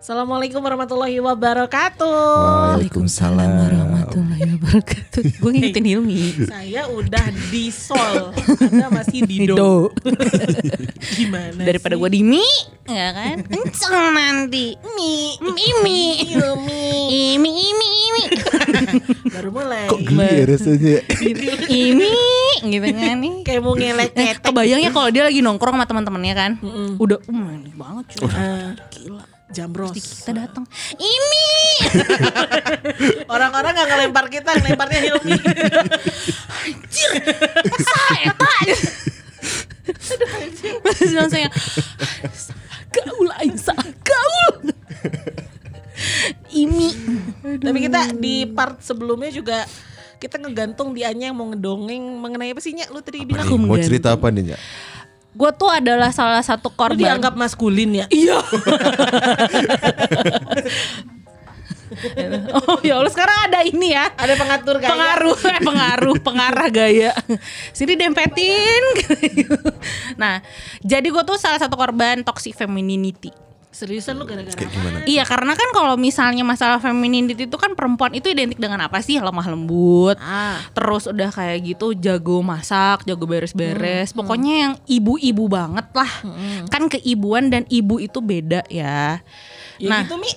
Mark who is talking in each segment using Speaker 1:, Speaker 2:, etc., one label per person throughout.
Speaker 1: Assalamualaikum warahmatullahi wabarakatuh.
Speaker 2: Waalaikumsalam
Speaker 3: warahmatullahi wabarakatuh. Gue ngingetin Hilmi.
Speaker 1: Saya udah di Sol, Anda masih di Do. Gimana
Speaker 3: Daripada gue di mi, ya kan? Kenceng nanti. Mi, imi, imi, imi, imi,
Speaker 1: baru mulai.
Speaker 2: Kok geli ya rasanya
Speaker 3: imi, gitu kan nih.
Speaker 1: Kayak mau ngelek
Speaker 3: Eh, kebayangnya kalau dia lagi nongkrong sama teman-temannya kan, udah um, manis banget cuy.
Speaker 1: Ah,
Speaker 3: Gila.
Speaker 1: Jambros.
Speaker 3: Kita datang, Imi,
Speaker 1: Orang-orang gak ngelempar kita, ngelemparnya Hilmi.
Speaker 3: saya tak. Terus langsung yang gaul Aisyah, gaul. Imi.
Speaker 1: Tapi kita di part sebelumnya juga kita ngegantung di Anya yang mau ngedongeng mengenai apa sih Nya? Lu tadi bilang
Speaker 3: Aku
Speaker 2: Mau cerita apa nih Nyak?
Speaker 3: Gue tuh adalah salah satu
Speaker 1: lu
Speaker 3: korban.
Speaker 1: dianggap maskulin ya?
Speaker 3: Iya. oh ya Allah sekarang ada ini ya.
Speaker 1: Ada pengatur kayak
Speaker 3: pengaruh eh, pengaruh pengarah gaya sini dempetin nah jadi gue tuh salah satu korban toxic femininity
Speaker 1: Seriusan lu gara-gara
Speaker 2: Kayak
Speaker 1: apa?
Speaker 2: gimana?
Speaker 3: Iya karena kan kalau misalnya masalah femininity itu kan perempuan itu identik dengan apa sih? Lemah lembut
Speaker 1: Ah,
Speaker 3: terus udah kayak gitu jago masak jago
Speaker 1: Hmm,
Speaker 3: beres-beres pokoknya yang ibu-ibu banget lah. Kan keibuan dan ibu itu beda ya.
Speaker 1: Ya
Speaker 3: Nah.
Speaker 1: gitu Mi.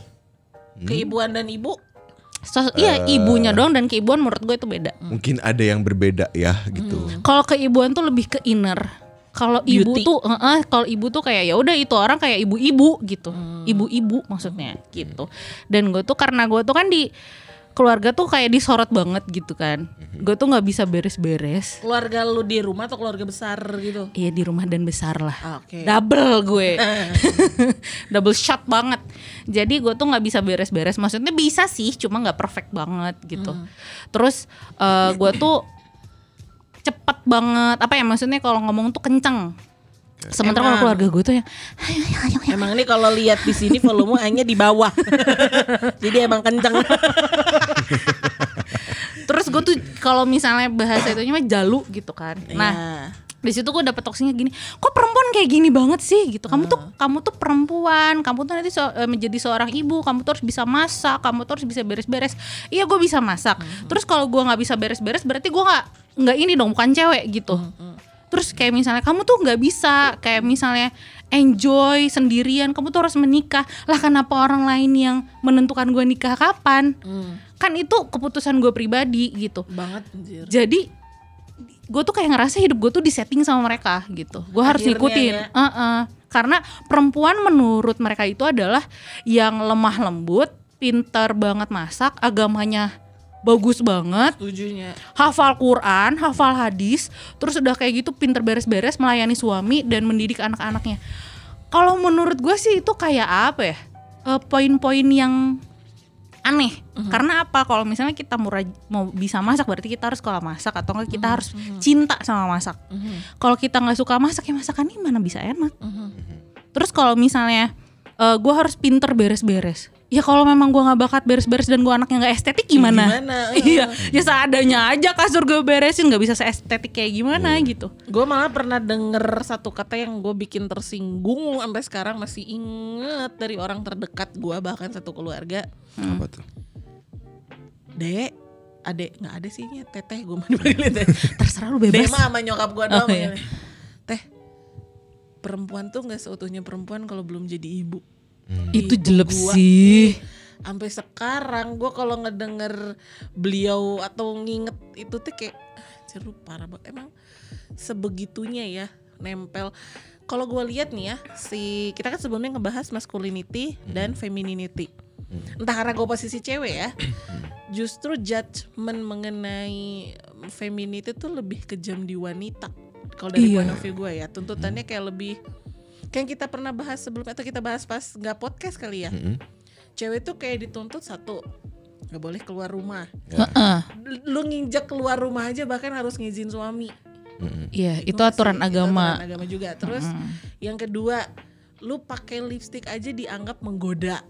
Speaker 1: Keibuan dan ibu.
Speaker 3: So- iya ibunya dong dan keibuan menurut gue itu beda.
Speaker 2: Mungkin ada yang berbeda ya gitu.
Speaker 3: Kalau keibuan tuh lebih ke inner. Kalau ibu tuh, eh, kalau ibu tuh kayak ya udah itu orang kayak ibu-ibu gitu, ibu-ibu maksudnya gitu. Dan gue tuh karena gue tuh kan di keluarga tuh kayak disorot banget gitu kan. Gue tuh nggak bisa beres-beres.
Speaker 1: keluarga lu di rumah atau keluarga besar gitu?
Speaker 3: Iya di rumah dan besar lah.
Speaker 1: Ah, Oke.
Speaker 3: Double gue, double shot banget. Jadi gue tuh nggak bisa beres-beres. Maksudnya bisa sih, cuma nggak perfect banget gitu. Terus eh, gue tuh cepet banget. Apa ya maksudnya kalau ngomong tuh kenceng. Sementara kalau keluarga gue tuh ya
Speaker 1: Emang ini kalau lihat di sini volume hanya di bawah. Jadi emang kenceng.
Speaker 3: Terus gue tuh kalau misalnya bahasa itu mah jalu gitu kan. Nah,
Speaker 1: Nah,
Speaker 3: di situ gue dapet toksinya gini kok perempuan kayak gini banget sih? Gitu. Kamu tuh kamu tuh perempuan kamu tuh nanti so- eh, menjadi seorang ibu kamu tuh harus bisa masak kamu tuh harus bisa beres-beres. Iya gue bisa masak. Terus kalau gue nggak bisa beres-beres berarti gue nggak nggak ini dong bukan cewek gitu. Terus kayak misalnya kamu tuh nggak bisa. Kayak misalnya enjoy sendirian kamu tuh harus menikah. Lah kenapa orang lain yang menentukan gue nikah kapan?
Speaker 1: Hmm,
Speaker 3: kan itu keputusan gue pribadi gitu.
Speaker 1: Banget anjir.
Speaker 3: jadi gue tuh kayak ngerasa hidup gue tuh disetting sama mereka gitu gue harus ngikutin
Speaker 1: ya.
Speaker 3: Heeh. karena perempuan menurut mereka itu adalah yang lemah lembut pintar banget masak agamanya bagus banget
Speaker 1: Setujunya.
Speaker 3: hafal Quran hafal hadis terus udah kayak gitu pintar beres-beres melayani suami dan mendidik anak-anaknya kalau menurut gue sih itu kayak apa ya Eh, poin-poin yang aneh. Karena apa? Kalau misalnya kita mau raj- mau bisa masak berarti kita harus sekolah masak atau enggak kita harus cinta sama masak. Kalau kita nggak suka masak ya masakan ini mana bisa enak? Terus kalau misalnya gue harus pinter beres-beres ya kalau memang gue nggak bakat beres-beres dan gue anaknya nggak estetik gimana,
Speaker 1: Gimana?
Speaker 3: iya ya seadanya aja kasur gue beresin nggak bisa seestetik kayak gimana gitu
Speaker 1: Gue malah pernah denger satu kata yang gue bikin tersinggung sampai sekarang masih inget dari orang terdekat gue bahkan satu keluarga.
Speaker 2: Apa tuh?
Speaker 1: Dek, adek nggak ada sih Nya, teteh gue mau dipanggil teh.
Speaker 3: terserah lu bebas
Speaker 1: mah sama nyokap gue doang.
Speaker 3: Oh, iya.
Speaker 1: Teh, perempuan tuh nggak seutuhnya perempuan kalau belum jadi ibu.
Speaker 3: Itu
Speaker 1: Ibu
Speaker 3: jelek sih
Speaker 1: Sampai sekarang gue kalau ngedenger beliau atau nginget itu tuh kayak "Anjir, lu parah banget. Emang sebegitunya ya nempel. Kalau gue lihat nih ya, si kita kan sebelumnya ngebahas masculinity dan femininity. Entah karena gue posisi cewek ya, justru judgement mengenai femininity tuh lebih kejam di wanita. Kalau dari
Speaker 3: Iya.
Speaker 1: point of view gue ya, tuntutannya kayak lebih kayak kita pernah bahas sebelumnya atau kita bahas pas nggak podcast kali ya.
Speaker 2: Mm-mm.
Speaker 1: Cewek tuh kayak dituntut satu nggak boleh keluar rumah.
Speaker 3: Heeh.
Speaker 1: Lu nginjak keluar rumah aja bahkan harus ngizin suami.
Speaker 3: Iya, itu
Speaker 1: masih-
Speaker 3: aturan
Speaker 1: itu
Speaker 3: agama.
Speaker 1: aturan agama juga. Terus yang kedua, lu pakai lipstick aja dianggap menggoda.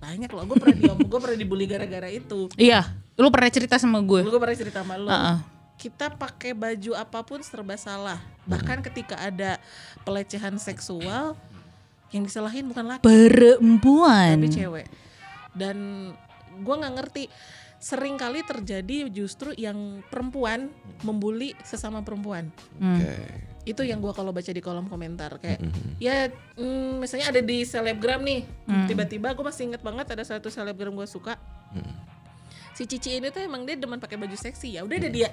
Speaker 1: Banyak loh, gue pernah diom, gue pernah dibully gara-gara itu.
Speaker 3: Iya, lu pernah cerita sama gue.
Speaker 1: Gue pernah cerita sama lu.
Speaker 3: Heeh.
Speaker 1: Kita pakai baju apa pun serba salah. Bahkan ketika ada pelecehan seksual, yang disalahin bukan laki
Speaker 3: Perempuan.
Speaker 1: tapi cewek dan gua nggak ngerti sering kali terjadi justru yang perempuan membuli sesama perempuan
Speaker 3: Hmm.
Speaker 2: Oke.
Speaker 1: itu yang gua kalau baca di kolom komentar kayak
Speaker 2: Mhm.
Speaker 1: ya mm, misalnya ada di selebgram nih
Speaker 3: Hmm.
Speaker 1: tiba-tiba gue masih inget banget ada satu selebgram gue suka
Speaker 2: Mhm.
Speaker 1: si Cici ini tuh emang dia demen pakai baju seksi ya udah ada dia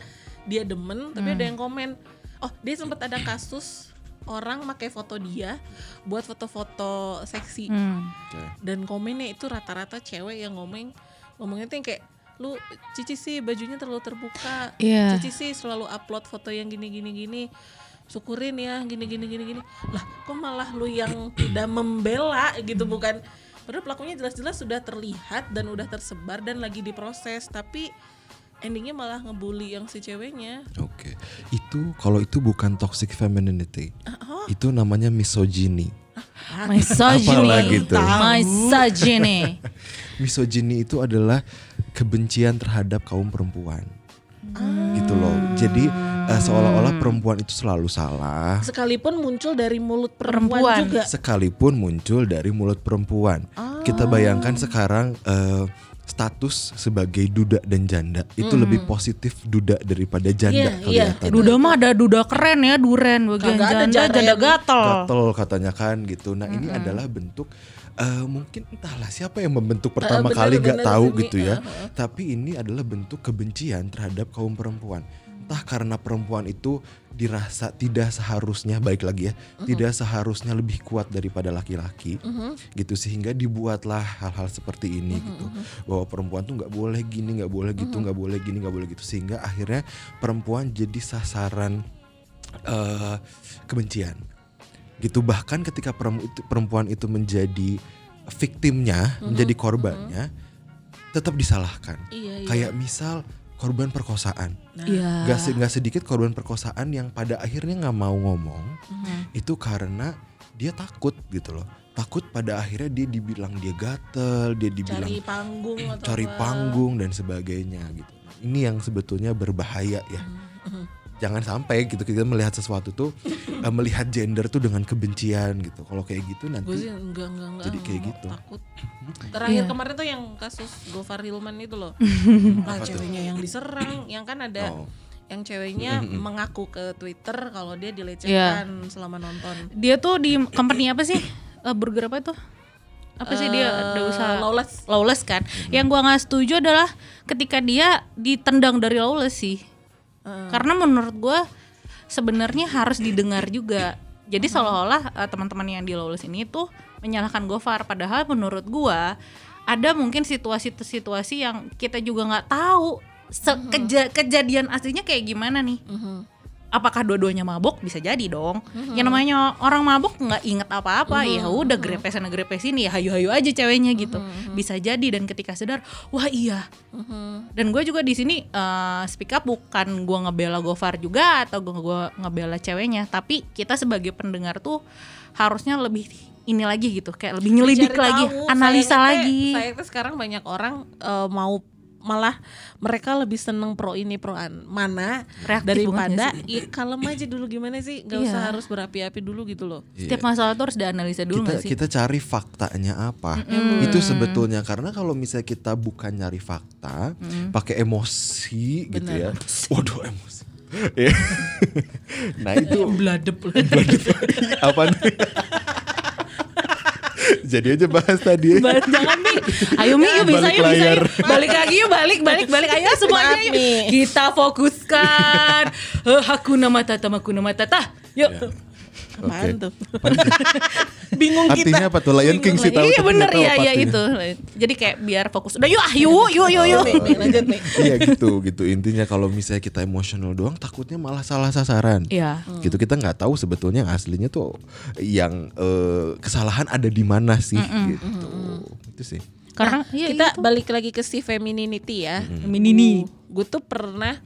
Speaker 1: dia demen tapi
Speaker 3: Hmm.
Speaker 1: ada yang komen oh dia sempat ada kasus orang pakai foto dia buat foto-foto seksi
Speaker 3: Hmm.
Speaker 1: Dan komennya itu rata-rata cewek yang ngomong ngomongnya tuh yang kayak lu Cici sih bajunya terlalu terbuka
Speaker 3: Iya.
Speaker 1: Cici sih selalu upload foto yang gini gini gini syukurin ya gini gini gini gini lah kok malah lu yang tidak membela gitu bukan padahal pelakunya jelas-jelas sudah terlihat dan udah tersebar dan lagi diproses tapi endingnya malah ngebully yang si ceweknya
Speaker 2: Oke. Itu kalau itu bukan toxic femininity.
Speaker 1: oh
Speaker 2: Itu namanya misogyny.
Speaker 3: Misogyny.
Speaker 2: Apalagi tuh?
Speaker 3: Misogyny.
Speaker 2: Misogyny itu adalah kebencian terhadap kaum perempuan. Gitu loh. Jadi eh, seolah-olah perempuan itu selalu salah
Speaker 1: sekalipun muncul dari mulut perempuan,
Speaker 3: Perempuan.
Speaker 1: juga
Speaker 2: sekalipun muncul dari mulut perempuan. Kita bayangkan sekarang eh, status sebagai duda dan janda itu lebih positif duda daripada janda
Speaker 1: Iya, iya.
Speaker 2: kelihatan.
Speaker 3: Duda mah ada duda keren ya, duren. Bagian
Speaker 1: Kagak ada
Speaker 3: janda,
Speaker 1: jaren.
Speaker 3: janda gatel.
Speaker 2: gatel katanya kan gitu. Nah ini adalah bentuk eh, mungkin entahlah siapa yang membentuk pertama
Speaker 1: bener,
Speaker 2: kali nggak
Speaker 1: bener
Speaker 2: tahu
Speaker 1: sih,
Speaker 2: gitu ya.
Speaker 1: Eh, eh.
Speaker 2: Tapi ini adalah bentuk kebencian terhadap kaum perempuan. Entah karena perempuan itu dirasa tidak seharusnya baik lagi ya, tidak seharusnya lebih kuat daripada laki-laki, gitu. Sehingga dibuatlah hal-hal seperti ini gitu, bahwa perempuan tuh nggak boleh gini, nggak boleh gitu, nggak boleh gini, nggak boleh gitu, sehingga akhirnya perempuan jadi sasaran eh, kebencian gitu. Bahkan ketika perempuan itu menjadi victimnya menjadi korbannya tetap disalahkan.
Speaker 1: Iya iya.
Speaker 2: Kayak misal korban perkosaan
Speaker 3: Iya.
Speaker 2: Gak, se- nggak sedikit korban perkosaan yang pada akhirnya nggak mau ngomong
Speaker 1: Mhm.
Speaker 2: itu karena dia takut gitu loh takut pada akhirnya dia dibilang dia gatel dia dibilang
Speaker 1: cari panggung atau
Speaker 2: cari
Speaker 1: apa.
Speaker 2: panggung dan sebagainya gitu. Ini yang sebetulnya berbahaya ya.
Speaker 1: Mhm.
Speaker 2: Jangan sampai gitu kita melihat sesuatu tuh eh, melihat gender tuh dengan kebencian gitu. Kalau kayak gitu
Speaker 1: gue
Speaker 2: nanti
Speaker 1: sih enggak enggak enggak
Speaker 2: Jadi kayak gitu.
Speaker 1: takut terakhir
Speaker 3: Iya.
Speaker 1: kemarin tuh yang kasus Gofar Hilman itu loh nah ceweknya yang diserang yang kan ada
Speaker 2: Oh.
Speaker 1: yang ceweknya mengaku ke Twitter kalau dia dilecehkan
Speaker 3: Iya.
Speaker 1: selama nonton
Speaker 3: Dia tuh di company apa sih? Eh, burger apa itu? Apa sih dia ada
Speaker 1: Eh,
Speaker 3: usaha
Speaker 1: lawless.
Speaker 3: lawless kan? Yang gua nggak setuju adalah ketika dia ditendang dari lawless sih. Karena menurut gua sebenarnya harus didengar juga. Jadi seolah-olah eh, teman-teman yang di lawless ini tuh menyalahkan Gofar. Padahal menurut gua ada mungkin situasi-situasi yang kita juga nggak tahu se- keja- kejadian aslinya kayak gimana nih. Apakah dua-duanya mabok? Bisa jadi dong. Yang namanya orang mabok nggak inget apa-apa, ya udah grepes sana grepes ini ya hayu-hayu aja ceweknya gitu. Bisa jadi dan ketika sadar, wah iya.
Speaker 1: Mhm.
Speaker 3: Dan gue juga di sini eh, speak up bukan gue ngebela Gofar juga atau gue gua ngebela ceweknya, tapi kita sebagai pendengar tuh harusnya lebih ini lagi gitu, kayak lebih nyelidik lagi,
Speaker 1: tahu.
Speaker 3: analisa lagi.
Speaker 1: sayangnya teh sekarang banyak orang eh, mau malah mereka lebih seneng pro ini pro an mana
Speaker 3: Reaktif
Speaker 1: daripada ya kalem aja dulu. Gimana sih? Nggak
Speaker 3: Iya.
Speaker 1: usah harus berapi-api dulu gitu loh.
Speaker 3: Setiap masalah tuh harus dianalisa dulu
Speaker 2: kita
Speaker 3: sih?
Speaker 2: kita cari faktanya apa? Itu sebetulnya. Karena kalau misalnya kita bukan nyari fakta pakai emosi gitu ya. Waduh emosi. Nah itu. Apa nih? jadi aja bahas tadi
Speaker 3: Ba- Jangan nih. Ayo Mi, yuk bisa
Speaker 2: Balik
Speaker 3: yuk, bisa yuk. Balik lagi yuk, balik, balik, balik. Ayo semuanya yuk.
Speaker 1: Mi.
Speaker 3: Kita fokuskan. Eh, Hakuna Matata, Hakuna Matata. Yuk.
Speaker 2: Ya.
Speaker 1: Tuh bingung
Speaker 2: artinya
Speaker 1: kita
Speaker 2: apa tuh? Lion King sih tahu
Speaker 3: iya bener. ya, ya
Speaker 2: artinya.
Speaker 3: itu. Jadi kayak biar fokus. Udah yuk, ah, yuk, yuk, yuk, yuk.
Speaker 1: Lanjut nih
Speaker 2: iya gitu gitu. Intinya kalau misalnya kita emosional doang takutnya malah salah sasaran.
Speaker 3: Iya.
Speaker 2: gitu kita nggak tahu sebetulnya yang aslinya tuh yang eh, kesalahan ada di mana sih gitu. Itu sih.
Speaker 3: Karena
Speaker 1: Nah,
Speaker 3: iya,
Speaker 1: kita
Speaker 3: itu.
Speaker 1: balik lagi ke si femininity ya.
Speaker 3: Feminini.
Speaker 1: gue tuh pernah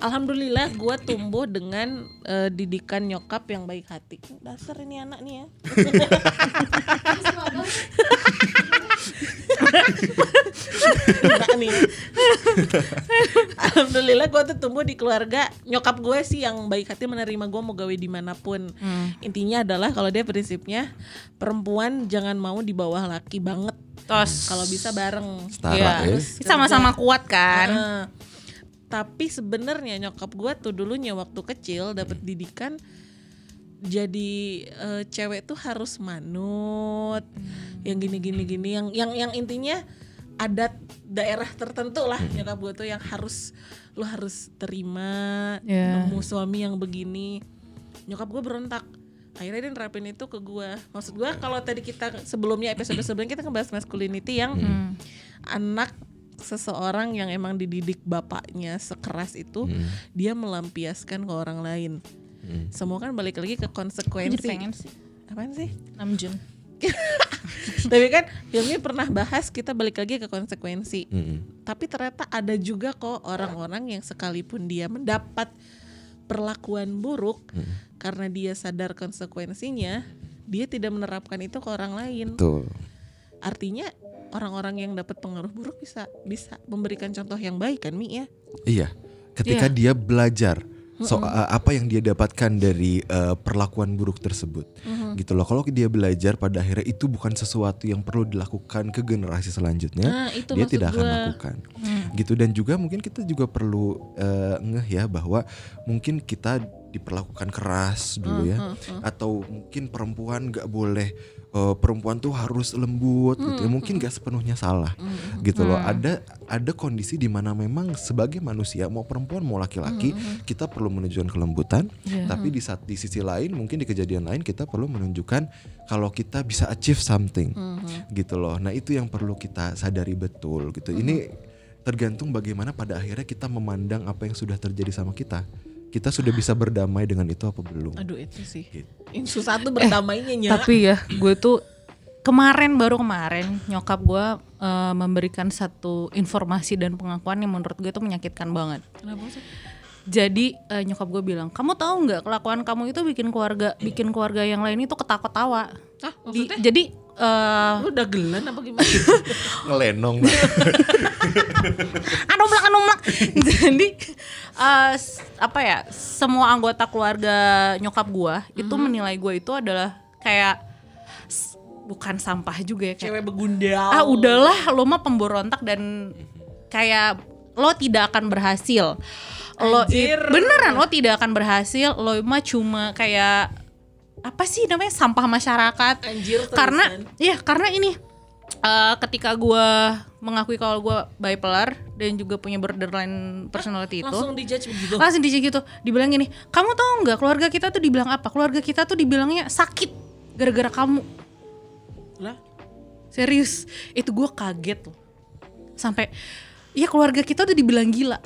Speaker 1: Alhamdulillah gue tumbuh dengan eh, didikan nyokap yang baik hati. Dasar ini anak nih ya. Nih. alhamdulillah gue tuh tumbuh di keluarga nyokap gue sih yang baik hati menerima gue mau gawe di mana pun
Speaker 3: Hmm.
Speaker 1: intinya adalah kalau dia prinsipnya perempuan jangan mau di bawah laki banget
Speaker 3: Tos.
Speaker 1: kalau bisa bareng
Speaker 2: Setara
Speaker 3: Iya.
Speaker 2: ya.
Speaker 1: Terus
Speaker 3: Sama-sama kuat kan.
Speaker 1: Heeh. Tapi sebenarnya nyokap gue tuh dulunya waktu kecil dapat
Speaker 3: Hmm.
Speaker 1: didikan jadi eh, cewek tuh harus manut
Speaker 3: Hmm.
Speaker 1: yang gini gini gini yang yang yang intinya adat daerah tertentu lah
Speaker 3: Hmm.
Speaker 1: nyokap gue tuh yang harus lu harus terima
Speaker 3: Iya.
Speaker 1: nemu suami yang begini nyokap gue berontak akhirnya dia nerapin itu ke gue maksud gue kalau tadi kita sebelumnya episode sebelumnya kita ngebahas masculinity yang
Speaker 3: Hmm.
Speaker 1: anak seseorang yang emang dididik bapaknya sekeras itu
Speaker 3: Hmm.
Speaker 1: dia melampiaskan ke orang lain
Speaker 2: Hmm.
Speaker 1: semua kan balik lagi ke
Speaker 3: Aku jadi
Speaker 1: konsekuensi
Speaker 3: pengen sih.
Speaker 1: apaan sih
Speaker 3: 6 Jun.
Speaker 1: tapi kan filmnya pernah bahas kita balik lagi ke konsekuensi
Speaker 2: Mm-mm.
Speaker 1: tapi ternyata ada juga kok orang-orang yang sekalipun dia mendapat perlakuan buruk karena dia sadar konsekuensinya dia tidak menerapkan itu ke orang lain
Speaker 2: Tuh.
Speaker 1: artinya orang-orang yang dapat pengaruh buruk bisa bisa memberikan contoh yang baik kan Mi ya
Speaker 2: Iya. Ketika
Speaker 3: Iya.
Speaker 2: dia belajar soal apa yang dia dapatkan dari eh, perlakuan buruk tersebut, gitu loh. Kalau dia belajar pada akhirnya itu bukan sesuatu yang perlu dilakukan ke generasi selanjutnya,
Speaker 1: Nah, itu
Speaker 2: dia tidak akan
Speaker 1: gua.
Speaker 2: lakukan. Gitu dan juga mungkin kita juga perlu eh, ngeh ya bahwa mungkin kita diperlakukan keras dulu ya, atau mungkin perempuan nggak boleh eh, perempuan tuh harus lembut gitu ya. Mungkin nggak sepenuhnya salah gitu loh. Ada ada kondisi di mana memang sebagai manusia mau perempuan mau laki-laki kita perlu menunjukkan kelembutan,
Speaker 3: Iya.
Speaker 2: tapi di saat di sisi lain mungkin di kejadian lain kita perlu menunjukkan kalau kita bisa achieve something gitu loh. Nah, itu yang perlu kita sadari betul gitu. Ini tergantung bagaimana pada akhirnya kita memandang apa yang sudah terjadi sama kita. Kita sudah bisa berdamai dengan itu apa belum?
Speaker 1: aduh itu sih
Speaker 2: Gitu.
Speaker 1: susah tuh berdamainya nya
Speaker 3: Tapi ya, gue tuh kemarin baru kemarin nyokap gue eh, memberikan satu informasi dan pengakuan yang menurut gue itu menyakitkan banget.
Speaker 1: Kenapa sih?
Speaker 3: Jadi eh, nyokap gue bilang, kamu tahu nggak kelakuan kamu itu bikin keluarga, bikin keluarga yang lain itu ketawa-tawa.
Speaker 1: ah
Speaker 3: Di-
Speaker 1: maksudnya
Speaker 3: jadi eh
Speaker 1: lu udah gelan apa gimana
Speaker 2: Ngelenong.
Speaker 3: Anomlak anomlak jadi eh, s- apa ya semua anggota keluarga nyokap gua itu menilai gua itu adalah kayak bukan sampah juga ya kayak
Speaker 1: cewek begundal.
Speaker 3: Ah udahlah lo mah pemberontak dan kayak lo tidak akan berhasil. Lo i-
Speaker 1: Anjir.
Speaker 3: beneran lo tidak akan berhasil. Lo mah cuma kayak apa sih namanya sampah masyarakat.
Speaker 1: Anjir,
Speaker 3: karena ya karena ini eh, ketika gua mengakui kalau gua bipolar dan juga punya borderline personality itu.
Speaker 1: Langsung dijudge begitu?
Speaker 3: Langsung di gitu. Dibilang gini kamu tahu nggak keluarga kita tuh dibilang apa? Keluarga kita tuh dibilangnya sakit gara-gara kamu.
Speaker 1: Lah?
Speaker 3: Serius. Itu gua kaget loh. Sampai ya keluarga kita tuh dibilang gila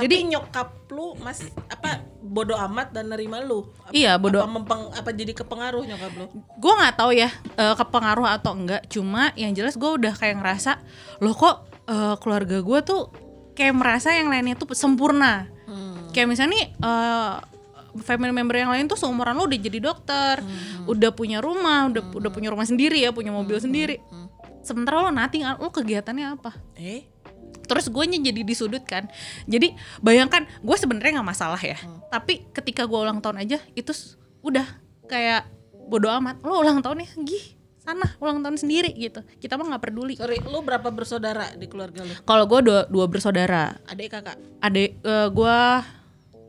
Speaker 1: jadi nyokap lu mas apa bodoh amat dan nerima lu? Apa-
Speaker 3: Iya, bodo-
Speaker 1: apa, mempeng- apa jadi kepengaruh nyokap lu?
Speaker 3: Gue nggak tahu ya eh, kepengaruh atau enggak. Cuma yang jelas gue udah kayak ngerasa loh kok eh, keluarga gue tuh kayak merasa yang lainnya tuh sempurna. Kayak misalnya nih eh, family member yang lain tuh seumuran lo udah jadi dokter udah punya rumah udah udah punya rumah sendiri ya punya mobil sendiri. sementara lo nothing lo kegiatannya apa?
Speaker 1: Eh
Speaker 3: terus gue jadi disudutkan jadi bayangkan gue sebenarnya nggak masalah ya. Tapi ketika gue ulang tahun aja itu udah kayak bodo amat. Lo ulang tahun ya gih sana ulang tahun sendiri gitu. Kita mah nggak peduli.
Speaker 1: Sorry lu berapa bersaudara di keluarga lu
Speaker 3: kalau gue dua, dua bersaudara.
Speaker 1: Adik kakak?
Speaker 3: Adik eh, gue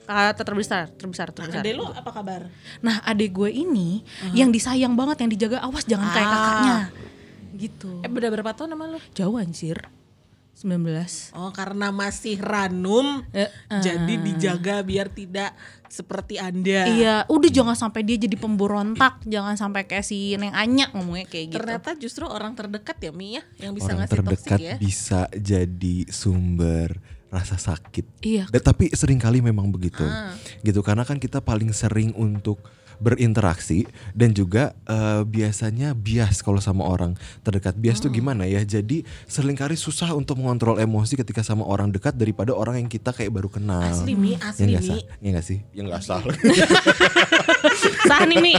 Speaker 3: kakak terbesar terbesar
Speaker 1: nah,
Speaker 3: terbesar.
Speaker 1: adik lu apa kabar?
Speaker 3: Nah adik gue ini yang disayang banget yang dijaga awas jangan kayak
Speaker 1: Ah.
Speaker 3: kakaknya. Gitu.
Speaker 1: Eh beda berapa tahun sama lu
Speaker 3: jauh anjir 19
Speaker 1: oh karena masih ranum
Speaker 3: Eh,
Speaker 1: jadi dijaga biar tidak seperti anda
Speaker 3: Iya, udah jangan sampai dia jadi pemberontak, jangan sampai kayak si Neng Anya ngomongnya kayak gitu.
Speaker 1: ternyata justru orang terdekat ya Mi ya yang bisa
Speaker 2: Orang
Speaker 1: ngasih
Speaker 2: terdekat
Speaker 1: toksik ya
Speaker 2: bisa jadi sumber rasa sakit.
Speaker 3: Iya.
Speaker 2: Dan, tapi sering kali memang begitu.
Speaker 1: Ah.
Speaker 2: Gitu karena kan kita paling sering untuk berinteraksi dan juga eh, biasanya bias kalau sama orang terdekat. Bias
Speaker 1: Hmm.
Speaker 2: tuh gimana ya? Jadi sering kali susah untuk mengontrol emosi ketika sama orang dekat daripada orang yang kita kayak baru kenal.
Speaker 1: asli Mi
Speaker 2: Ya
Speaker 1: asli
Speaker 2: nggak
Speaker 1: Mi
Speaker 2: sah? Ya nggak sih? Ya nggak salah.
Speaker 3: Sah nih Mi,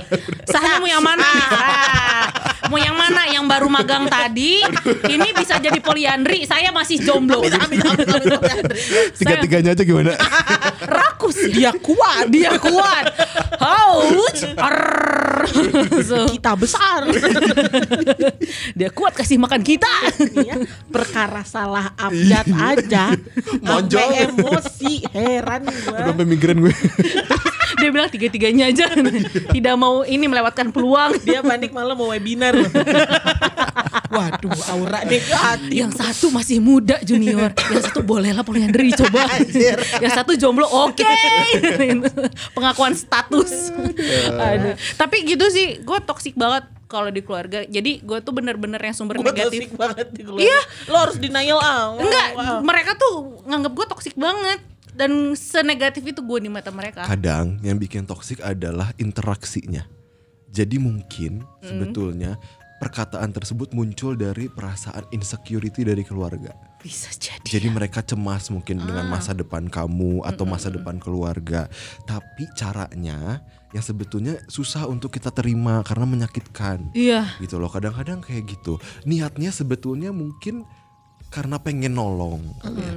Speaker 3: sah Mi yang mana? Ah, Mau yang mana? Yang baru magang tadi, ini bisa jadi poliandri. Saya masih jomblo.
Speaker 1: Amin, amin, amin, amin, amin.
Speaker 2: Tiga-tiganya aja gimana?
Speaker 3: Rakus
Speaker 1: Dia kuat.
Speaker 3: dia kuat. Haus. Arr. So,
Speaker 1: Kita besar.
Speaker 3: dia kuat kasih makan kita.
Speaker 1: ya. Perkara salah abjad aja.
Speaker 2: Monjol.
Speaker 1: Emosi. Heran gua.
Speaker 2: sampai migrain gue.
Speaker 3: Dia bilang tiga-tiganya aja. Tidak mau ini melewatkan peluang.
Speaker 1: Dia panik malah mau webinar. Waduh, aura negatif.
Speaker 3: Yang satu masih muda junior, yang satu bolehlah poliandri coba. Yang satu jomblo oke. Pengakuan status. Aduh. Tapi gitu sih, gue toksik banget kalau di keluarga. Jadi gue tuh bener-bener yang sumber
Speaker 1: Gua
Speaker 3: negatif.
Speaker 1: toxic banget di keluarga.
Speaker 3: Iya.
Speaker 1: Lo harus denial ah.
Speaker 3: Enggak,
Speaker 1: Wow.
Speaker 3: mereka tuh nganggap gue toksik banget dan senegatif itu gue di mata mereka.
Speaker 2: Kadang yang bikin toksik adalah interaksinya. Jadi mungkin sebetulnya perkataan tersebut muncul dari perasaan insecurity dari keluarga.
Speaker 3: Bisa jadi.
Speaker 2: Jadi mereka cemas mungkin dengan masa depan kamu atau masa depan keluarga. Tapi caranya yang sebetulnya susah untuk kita terima karena menyakitkan.
Speaker 3: Iya.
Speaker 2: Gitu loh. Kadang-kadang kayak gitu. Niatnya sebetulnya mungkin karena pengen nolong kali ya.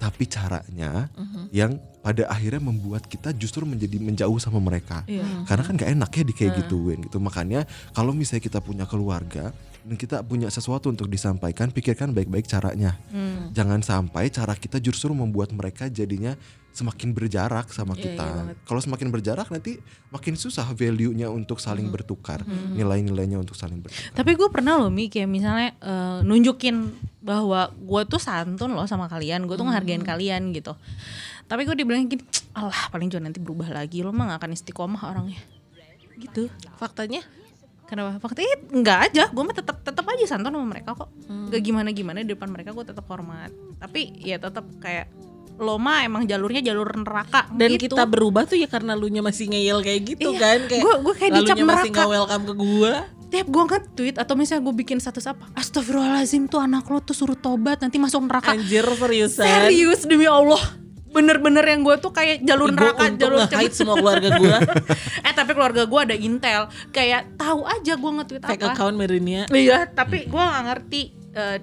Speaker 2: Tapi caranya yang pada akhirnya membuat kita justru menjadi menjauh sama mereka.
Speaker 3: Iya.
Speaker 2: Karena kan gak enak ya di kayak gituin gitu. Makanya kalau misalnya kita punya keluarga dan kita punya sesuatu untuk disampaikan, pikirkan baik-baik caranya.
Speaker 3: Hmm.
Speaker 2: Jangan sampai cara kita justru membuat mereka jadinya semakin berjarak sama
Speaker 1: Iya,
Speaker 2: kita.
Speaker 1: iya banget.
Speaker 2: Kalau semakin berjarak nanti makin susah value-nya untuk saling
Speaker 1: Hmm.
Speaker 2: bertukar, nilai-nilainya untuk saling bertukar.
Speaker 3: Tapi gue pernah loh Mi kayak misalnya eh, nunjukin bahwa gue tuh santun loh sama kalian, gue tuh ngehargain kalian gitu. Tapi gue dibilang gini, alah paling juga nanti berubah lagi, lo mah gak akan istiqomah orangnya. Gitu.
Speaker 1: Faktanya
Speaker 3: Kenapa? Faktanya enggak aja, gue mah tetap tetap aja santun sama mereka kok. Gak gimana gimana di depan mereka gue tetap hormat. Tapi ya tetap kayak lo mah emang jalurnya jalur neraka
Speaker 1: dan
Speaker 3: gitu.
Speaker 1: kita berubah tuh ya karena lu nya masih ngeyel kayak gitu
Speaker 3: Iya.
Speaker 1: kan kayak
Speaker 3: Gua- gua kayak dicap
Speaker 1: masih
Speaker 3: neraka.
Speaker 1: nggak welcome ke gua
Speaker 3: tiap gue nge-tweet atau misalnya gue bikin status apa Astagfirullahaladzim tuh anak lo tuh suruh tobat nanti masuk neraka
Speaker 1: anjir seriusan
Speaker 3: Serius demi Allah Bener-bener yang gue tuh kayak jalur
Speaker 1: Ih,
Speaker 3: neraka jalur
Speaker 1: nge-hide semua keluarga gua.
Speaker 3: Eh tapi keluarga gue ada intel. Kayak tahu aja gue nge-tweet
Speaker 1: fake
Speaker 3: apa.
Speaker 1: account Merinia
Speaker 3: Iya tapi gue gak ngerti eh,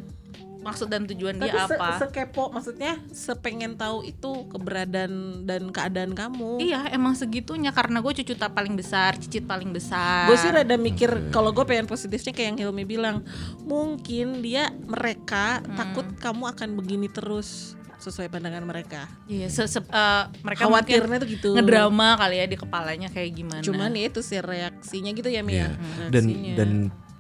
Speaker 3: Maksud dan tujuan
Speaker 1: tapi
Speaker 3: dia
Speaker 1: se-
Speaker 3: apa.
Speaker 1: sekepo maksudnya sepengen tahu itu keberadaan dan keadaan kamu.
Speaker 3: Iya emang segitunya Karena gue cucu tak paling besar Cicit paling besar.
Speaker 1: Gue sih rada mikir kalau gue pengen positifnya kayak yang Hilmi bilang mungkin dia mereka
Speaker 3: Hmm.
Speaker 1: takut kamu akan begini terus sesuai pandangan mereka
Speaker 3: Iya se se- eh, Mereka
Speaker 1: khawatirnya tuh gitu
Speaker 3: ngedrama kali ya di kepalanya kayak gimana
Speaker 1: cuman ya itu sih reaksinya gitu ya Mi
Speaker 2: Iya.
Speaker 1: ya
Speaker 2: Dan dan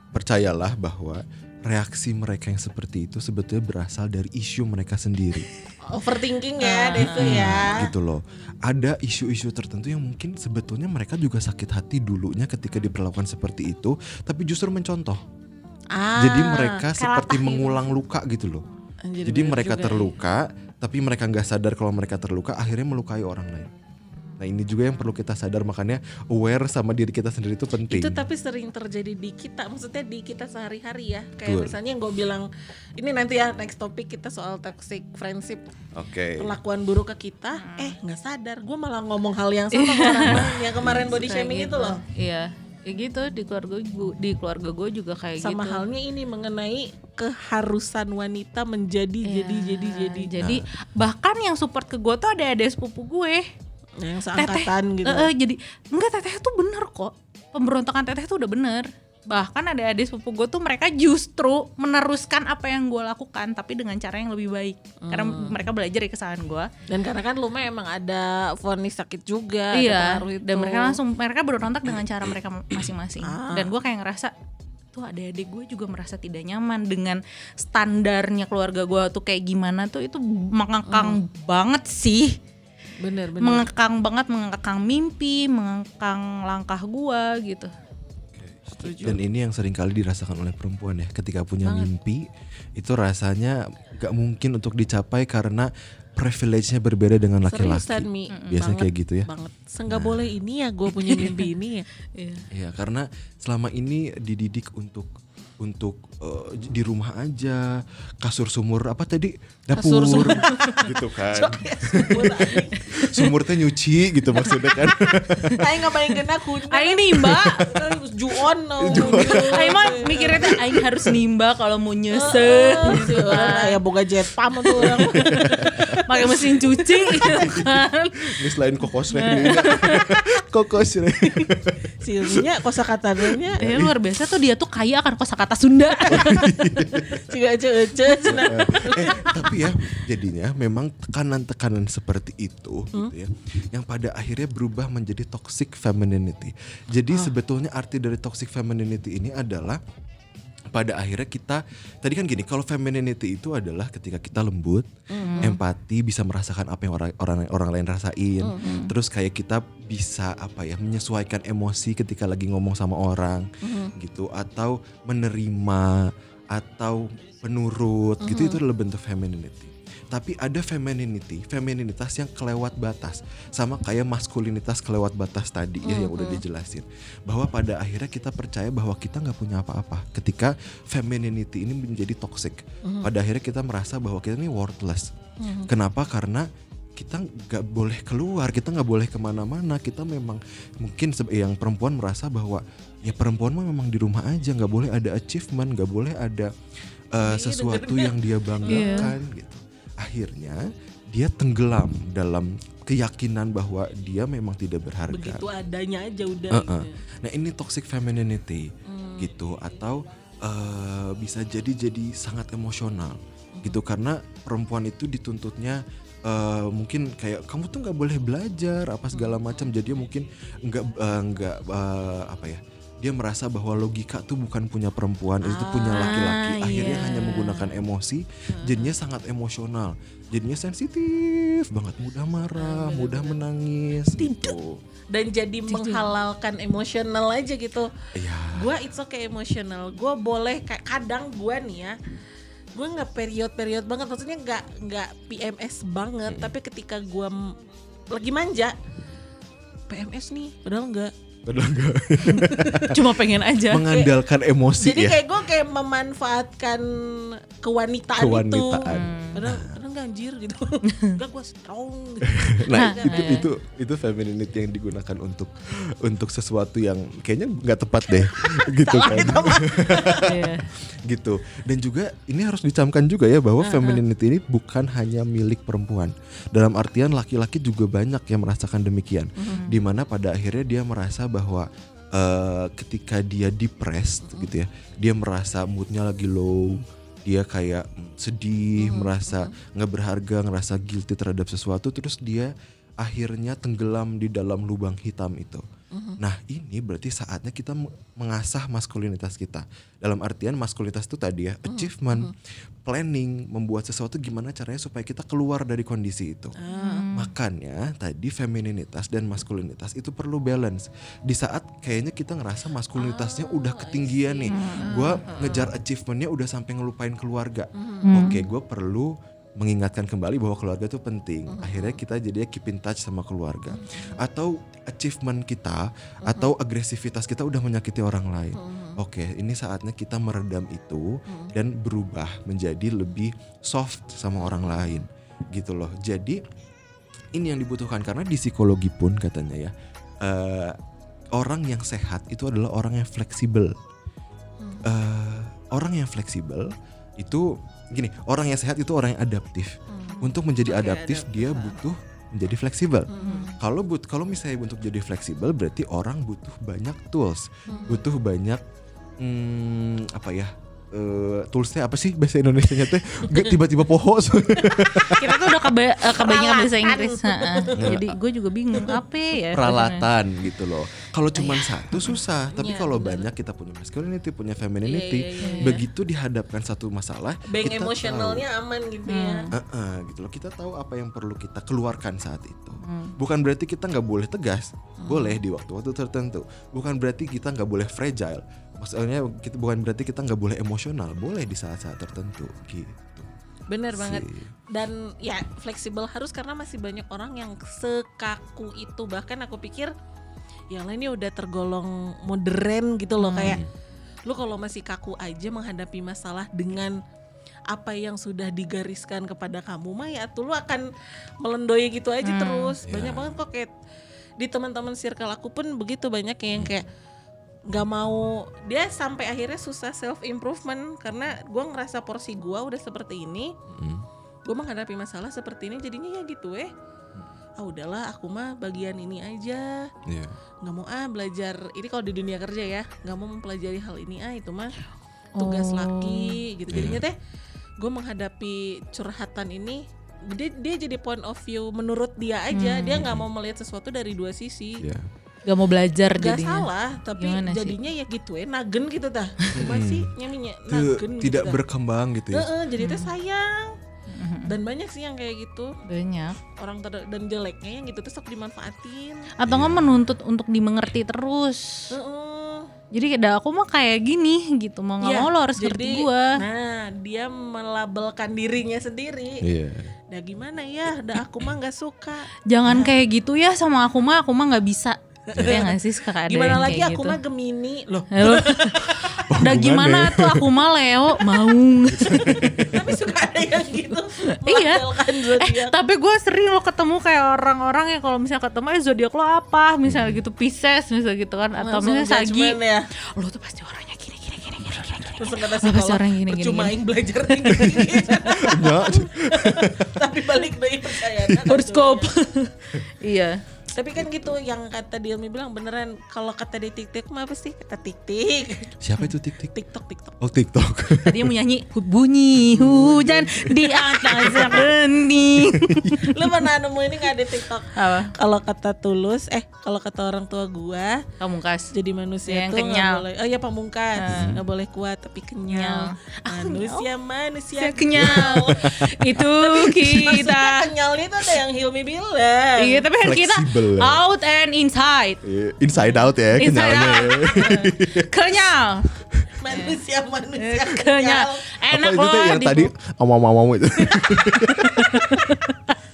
Speaker 2: percayalah bahwa reaksi mereka yang seperti itu sebetulnya berasal dari isu mereka sendiri.
Speaker 1: overthinking
Speaker 3: Ah,
Speaker 1: ya itu ya
Speaker 2: gitu loh. Ada isu-isu tertentu yang mungkin sebetulnya mereka juga sakit hati dulunya ketika diperlakukan seperti itu, tapi justru mencontoh.
Speaker 1: ah,
Speaker 2: Jadi mereka seperti mengulang luka gitu loh. Jadi
Speaker 1: bener
Speaker 2: mereka
Speaker 1: juga ya.
Speaker 2: Tapi mereka nggak sadar kalau mereka terluka, akhirnya melukai orang lain. Nah ini juga yang perlu kita sadar makanya aware sama diri kita sendiri itu penting.
Speaker 1: itu tapi sering terjadi di kita maksudnya di kita sehari-hari ya kayak
Speaker 2: Betul.
Speaker 1: misalnya yang gue bilang ini nanti ya next topik kita soal toxic friendship
Speaker 2: Oke.
Speaker 1: perlakuan buruk ke kita eh nggak sadar gue malah ngomong hal yang sama ke orang lain yang kemarin body shaming
Speaker 3: gitu.
Speaker 1: itu loh
Speaker 3: Iya, ya gitu di keluarga gue di keluarga gue juga kayak
Speaker 1: sama
Speaker 3: gitu.
Speaker 1: halnya ini mengenai keharusan wanita menjadi
Speaker 3: Iya,
Speaker 1: jadi jadi jadi
Speaker 3: Jadi bahkan yang support ke gue tuh ada ada sepupu gue.
Speaker 1: yang seangkatan gitu
Speaker 3: Eh, eh, jadi enggak teteh tuh bener kok. Pemberontakan teteh tuh udah bener. Bahkan ada adik sepupu gue tuh mereka justru meneruskan apa yang gue lakukan tapi dengan cara yang lebih baik. Karena
Speaker 1: Hmm.
Speaker 3: mereka belajar dari kesalahan gue.
Speaker 1: dan karena kan lu mah emang ada vonis sakit juga ada
Speaker 3: Iya. Dan mereka langsung mereka berontak dengan cara mereka masing-masing.
Speaker 1: Ah.
Speaker 3: Dan gue kayak ngerasa tuh adik-adik gue juga merasa tidak nyaman dengan standarnya keluarga gue tuh kayak gimana tuh itu mengekang banget sih
Speaker 1: bener bener
Speaker 3: mengekang banget mengekang mimpi mengekang langkah gue gitu
Speaker 2: Dan ini yang sering kali dirasakan oleh perempuan ya ketika punya mimpi itu rasanya gak mungkin untuk dicapai karena privilege-nya berbeda dengan laki-laki. Biasanya
Speaker 1: Banget,
Speaker 2: kayak gitu ya.
Speaker 1: banget Seenggak boleh ini ya gue punya mimpi ini ya
Speaker 3: Iya.
Speaker 2: Ya karena selama ini dididik untuk untuk eh, di rumah aja kasur sumur apa tadi dapur
Speaker 1: Kasur sumur.
Speaker 2: gitu kan sumur teh nyuci gitu maksudnya kan.
Speaker 1: Aing ngapain kena kuda.
Speaker 3: Aing nimba.
Speaker 1: Juon no.
Speaker 3: Aing mah mikirnya tuh Aing harus nimba kalau mau nyesen.
Speaker 1: Si orang aya boga jet pam tuh orang.
Speaker 3: Pakai mesin cuci gitu kan.
Speaker 2: Ini selain kokos reh. kokos reh.
Speaker 1: Si nya kosakatanya
Speaker 3: Ya luar biasa tuh dia tuh kaya akan kosakata Sunda.
Speaker 1: juga cenah.
Speaker 2: eh, tapi ya jadinya memang tekanan-tekanan seperti itu gitu ya yang pada akhirnya berubah menjadi toxic femininity. Jadi sebetulnya arti dari toxic femininity ini adalah pada akhirnya kita tadi kan gini kalau femininity itu adalah ketika kita lembut, empati, bisa merasakan apa yang orang orang orang lain rasain. Terus kayak kita bisa apa ya menyesuaikan emosi ketika lagi ngomong sama orang gitu. Atau menerima atau penurut gitu. Itu adalah bentuk femininity. Tapi ada femininity, femininitas yang kelewat batas, sama kayak maskulinitas kelewat batas tadi ya yang udah dijelasin. Bahwa pada akhirnya kita percaya bahwa kita nggak punya apa-apa. Ketika femininity ini menjadi toxic, pada akhirnya kita merasa bahwa kita ini worthless. Kenapa? Karena kita nggak boleh keluar, kita nggak boleh ke mana-mana. Kita memang mungkin yang perempuan merasa bahwa ya perempuan mah memang di rumah aja, nggak boleh ada achievement, nggak boleh ada uh, sesuatu yang dia banggakan gitu. Akhirnya dia tenggelam dalam keyakinan bahwa dia memang tidak berharga.
Speaker 1: Begitu adanya aja udah.
Speaker 2: Uh-uh.
Speaker 1: gitu.
Speaker 2: Nah ini toxic femininity gitu atau eh, bisa jadi jadi sangat emosional gitu karena perempuan itu dituntutnya eh, mungkin kayak kamu tuh nggak boleh belajar apa segala macam jadi mungkin nggak eh, nggak eh, apa ya dia merasa bahwa logika tuh bukan punya perempuan itu punya laki-laki akhirnya
Speaker 3: iya.
Speaker 2: hanya menggunakan emosi jadinya sangat emosional jadinya sensitif banget mudah marah mudah menangis gitu
Speaker 1: Dan jadi menghalalkan emosional aja gitu.
Speaker 2: Iya.
Speaker 1: Gua it's okay emosional. Gua boleh kayak kadang gua nih ya. Gue nggak period-period banget, maksudnya nggak nggak PMS banget, tapi ketika gua m- lagi manja, PMS nih, padahal enggak.
Speaker 2: Padahal enggak.
Speaker 3: Cuma pengen aja.
Speaker 2: mengandalkan emosi
Speaker 1: Jadi
Speaker 2: ya.
Speaker 1: kayak gue kayak memanfaatkan kewanitaan,
Speaker 2: Kewanitaan.
Speaker 1: itu. Padahal, padahal enggak anjir gitu. enggak gue strong. Gitu.
Speaker 2: Nah,
Speaker 3: Nah,
Speaker 2: itu itu itu femininity yang digunakan untuk untuk sesuatu yang kayaknya nggak tepat deh gitu kan.
Speaker 3: Iya.
Speaker 2: gitu. Dan juga ini harus dicamkan juga ya bahwa femininity ini bukan hanya milik perempuan. Dalam artian laki-laki juga banyak yang merasakan demikian. Di mana pada akhirnya dia merasa bahwa eh, ketika dia depressed gitu ya, dia merasa moodnya lagi low, dia kayak sedih, merasa nggak berharga, ngerasa guilty terhadap sesuatu, terus dia akhirnya tenggelam di dalam lubang hitam itu. Nah ini berarti saatnya kita mengasah maskulinitas kita. Dalam artian maskulinitas itu tadi ya achievement, planning, membuat sesuatu gimana caranya supaya kita keluar dari kondisi itu. Makanya tadi femininitas dan maskulinitas itu perlu balance. Di saat kayaknya kita ngerasa maskulinitasnya udah ketinggian nih, gue ngejar achievementnya udah sampai ngelupain keluarga. Oke, gue perlu mengingatkan kembali bahwa keluarga itu penting. Akhirnya kita jadinya keep in touch sama keluarga. Atau achievement kita atau agresivitas kita udah menyakiti orang lain. Oke, ini saatnya kita meredam itu dan berubah menjadi lebih soft sama orang lain. Gitu loh. Jadi ini yang dibutuhkan karena di psikologi pun katanya ya eh, orang yang sehat itu adalah orang yang fleksibel. Eh, orang yang fleksibel itu gini orang yang sehat itu orang yang adaptif. Untuk menjadi adaptif dia butuh menjadi fleksibel. Kalau but kalau misalnya untuk jadi fleksibel berarti orang butuh banyak tools, butuh banyak hmm, apa ya? eh, toolsnya apa sih bahasa Indonesia nya teh tiba-tiba poho
Speaker 3: Kita tuh udah keba eh, kebanyakan bahasa. Inggris. Heeh. Jadi gue juga bingung apa ya.
Speaker 2: peralatan gitu loh. Kalau cuma satu susah, tapi
Speaker 1: Iya,
Speaker 2: kalau banyak kita punya masculinity, punya femininity,
Speaker 1: Iya, iya, iya.
Speaker 2: begitu dihadapkan satu masalah,
Speaker 1: Bank
Speaker 2: kita
Speaker 1: emosionalnya aman gitu ya.
Speaker 2: tahu, "Uh-uh," gitu loh. Kita tahu apa yang perlu kita keluarkan saat itu.
Speaker 1: Hmm.
Speaker 2: Bukan berarti kita nggak boleh tegas, boleh di waktu-waktu tertentu. Bukan berarti kita nggak boleh fragile. Maksudnya kita bukan berarti kita nggak boleh emosional, boleh di saat-saat tertentu gitu.
Speaker 1: Bener banget. Dan ya fleksibel harus karena masih banyak orang yang sekaku itu. Bahkan aku pikir yang lainnya udah tergolong modern gitu loh kayak lu kalau masih kaku aja menghadapi masalah dengan apa yang sudah digariskan kepada kamu mah ya tuh lu akan melendoi gitu aja terus. banyak banget kok kayak di teman-teman circle aku pun begitu banyak yang kayak nggak mau. Dia sampai akhirnya susah self improvement karena gua ngerasa porsi gua udah seperti ini.
Speaker 2: Hmm.
Speaker 1: gue menghadapi masalah seperti ini jadinya ya gitu eh ah udahlah aku mah bagian ini aja
Speaker 2: Iya.
Speaker 1: nggak mau ah belajar ini kalau di dunia kerja ya nggak mau mempelajari hal ini ah itu mah tugas
Speaker 3: Oh.
Speaker 1: laki gitu jadinya teh gue menghadapi curhatan ini dia dia jadi point of view menurut dia aja dia nggak mau melihat sesuatu dari dua sisi
Speaker 2: Iya.
Speaker 3: Gak mau belajar
Speaker 1: Gak
Speaker 3: jadinya.
Speaker 1: salah tapi
Speaker 3: Gimana sih?
Speaker 1: jadinya ya gitu ya nagen gitu dah cuma sih nyaminya nagen
Speaker 2: tidak
Speaker 1: gitu
Speaker 2: berkembang gitu ya.
Speaker 1: Heeh, jadi teh
Speaker 3: Hmm.
Speaker 1: sayang dan banyak sih yang kayak gitu
Speaker 3: Banyak.
Speaker 1: orang ter- dan jeleknya yang gitu tuh sok dimanfaatin
Speaker 3: Atau nggak menuntut untuk dimengerti terus.
Speaker 1: Heeh.
Speaker 3: Jadi kayak aku mah kayak gini gitu. Mau nggak
Speaker 1: Iya,
Speaker 3: mau lo harus
Speaker 1: jadi,
Speaker 3: ngerti gua.
Speaker 1: Nah, dia melabelkan dirinya sendiri.
Speaker 2: Iya.
Speaker 1: Dah gimana ya? Dah aku mah nggak suka.
Speaker 3: Jangan kayak gitu ya sama aku mah. Aku mah nggak bisa. Ya nggak sih suka ada
Speaker 1: gimana lagi
Speaker 3: kayak
Speaker 1: aku
Speaker 3: gitu.
Speaker 1: mah Gemini loh.
Speaker 3: Udah gimana tuh aku mah Leo mau.
Speaker 1: Tapi suka ada yang gitu.
Speaker 3: Iya. eh tapi gue sering lo ketemu kayak orang-orang yang kalau misalnya ketemu eh zodiak lo apa misalnya gitu Pisces misalnya gitu kan atau
Speaker 1: Langsung
Speaker 3: misalnya Sagi
Speaker 1: ya.
Speaker 3: lo tuh pasti orangnya gini gini gini gini gini gini
Speaker 1: Terus kata
Speaker 3: pasti
Speaker 1: psikolog,
Speaker 3: orang gini, gini,
Speaker 1: percuma
Speaker 3: gini.
Speaker 1: aing belajar. Tapi balik dari percaya.
Speaker 3: Horoscope iya
Speaker 1: Tapi kan gitu yang kata Dilmi bilang beneran kalau kata di TikTok mah apa sih? Kata tik-tik.
Speaker 2: Siapa itu tik tik?
Speaker 1: TikTok TikTok.
Speaker 2: Oh TikTok.
Speaker 3: tadi mau nyanyi bunyi hujan di atas bening
Speaker 1: Lu mana nemu ini nggak di TikTok?
Speaker 3: apa
Speaker 1: Kalau kata tulus, eh kalau kata orang tua gua
Speaker 3: pamungkas
Speaker 1: jadi manusia
Speaker 3: Yang
Speaker 1: tuh nggak
Speaker 3: kenyal.
Speaker 1: boleh oh ya pamungkas nggak boleh kuat tapi kenyal
Speaker 3: Kenyal.
Speaker 1: manusia manusia
Speaker 3: Saya kenyal itu
Speaker 1: maksudnya
Speaker 3: kita
Speaker 1: kenyalnya tuh ada yang Hilmi bilang
Speaker 3: iya tapi kan kita
Speaker 2: Ya.
Speaker 3: out and inside
Speaker 2: Iya, Inside out ya
Speaker 3: Inside
Speaker 2: kenyalnya.
Speaker 3: out.
Speaker 2: ya.
Speaker 3: kenyal
Speaker 1: manusia manusia
Speaker 3: Eh, kenyal
Speaker 1: kenyal
Speaker 3: enak
Speaker 2: Apa itu
Speaker 3: loh
Speaker 2: yang
Speaker 3: di-
Speaker 2: tadi omong-omong itu.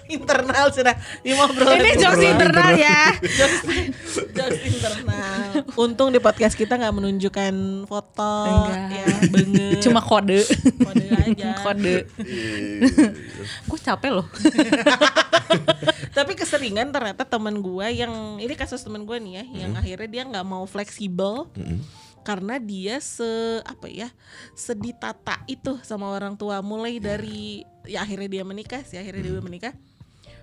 Speaker 1: internal sudah. Ngobrol
Speaker 3: ini jokes internal. ya.
Speaker 1: Jokes internal. Untung di podcast kita nggak menunjukkan foto
Speaker 3: Enggak.
Speaker 1: ya
Speaker 3: cuma kode.
Speaker 1: Kode aja.
Speaker 3: Kode. Gue capek loh?
Speaker 1: Tapi keseringan ternyata teman gua yang ini kasus teman gua nih ya, yang akhirnya dia nggak mau fleksibel karena dia se apa ya seditata itu sama orang tua mulai dari ya akhirnya dia menikah sih akhirnya dia menikah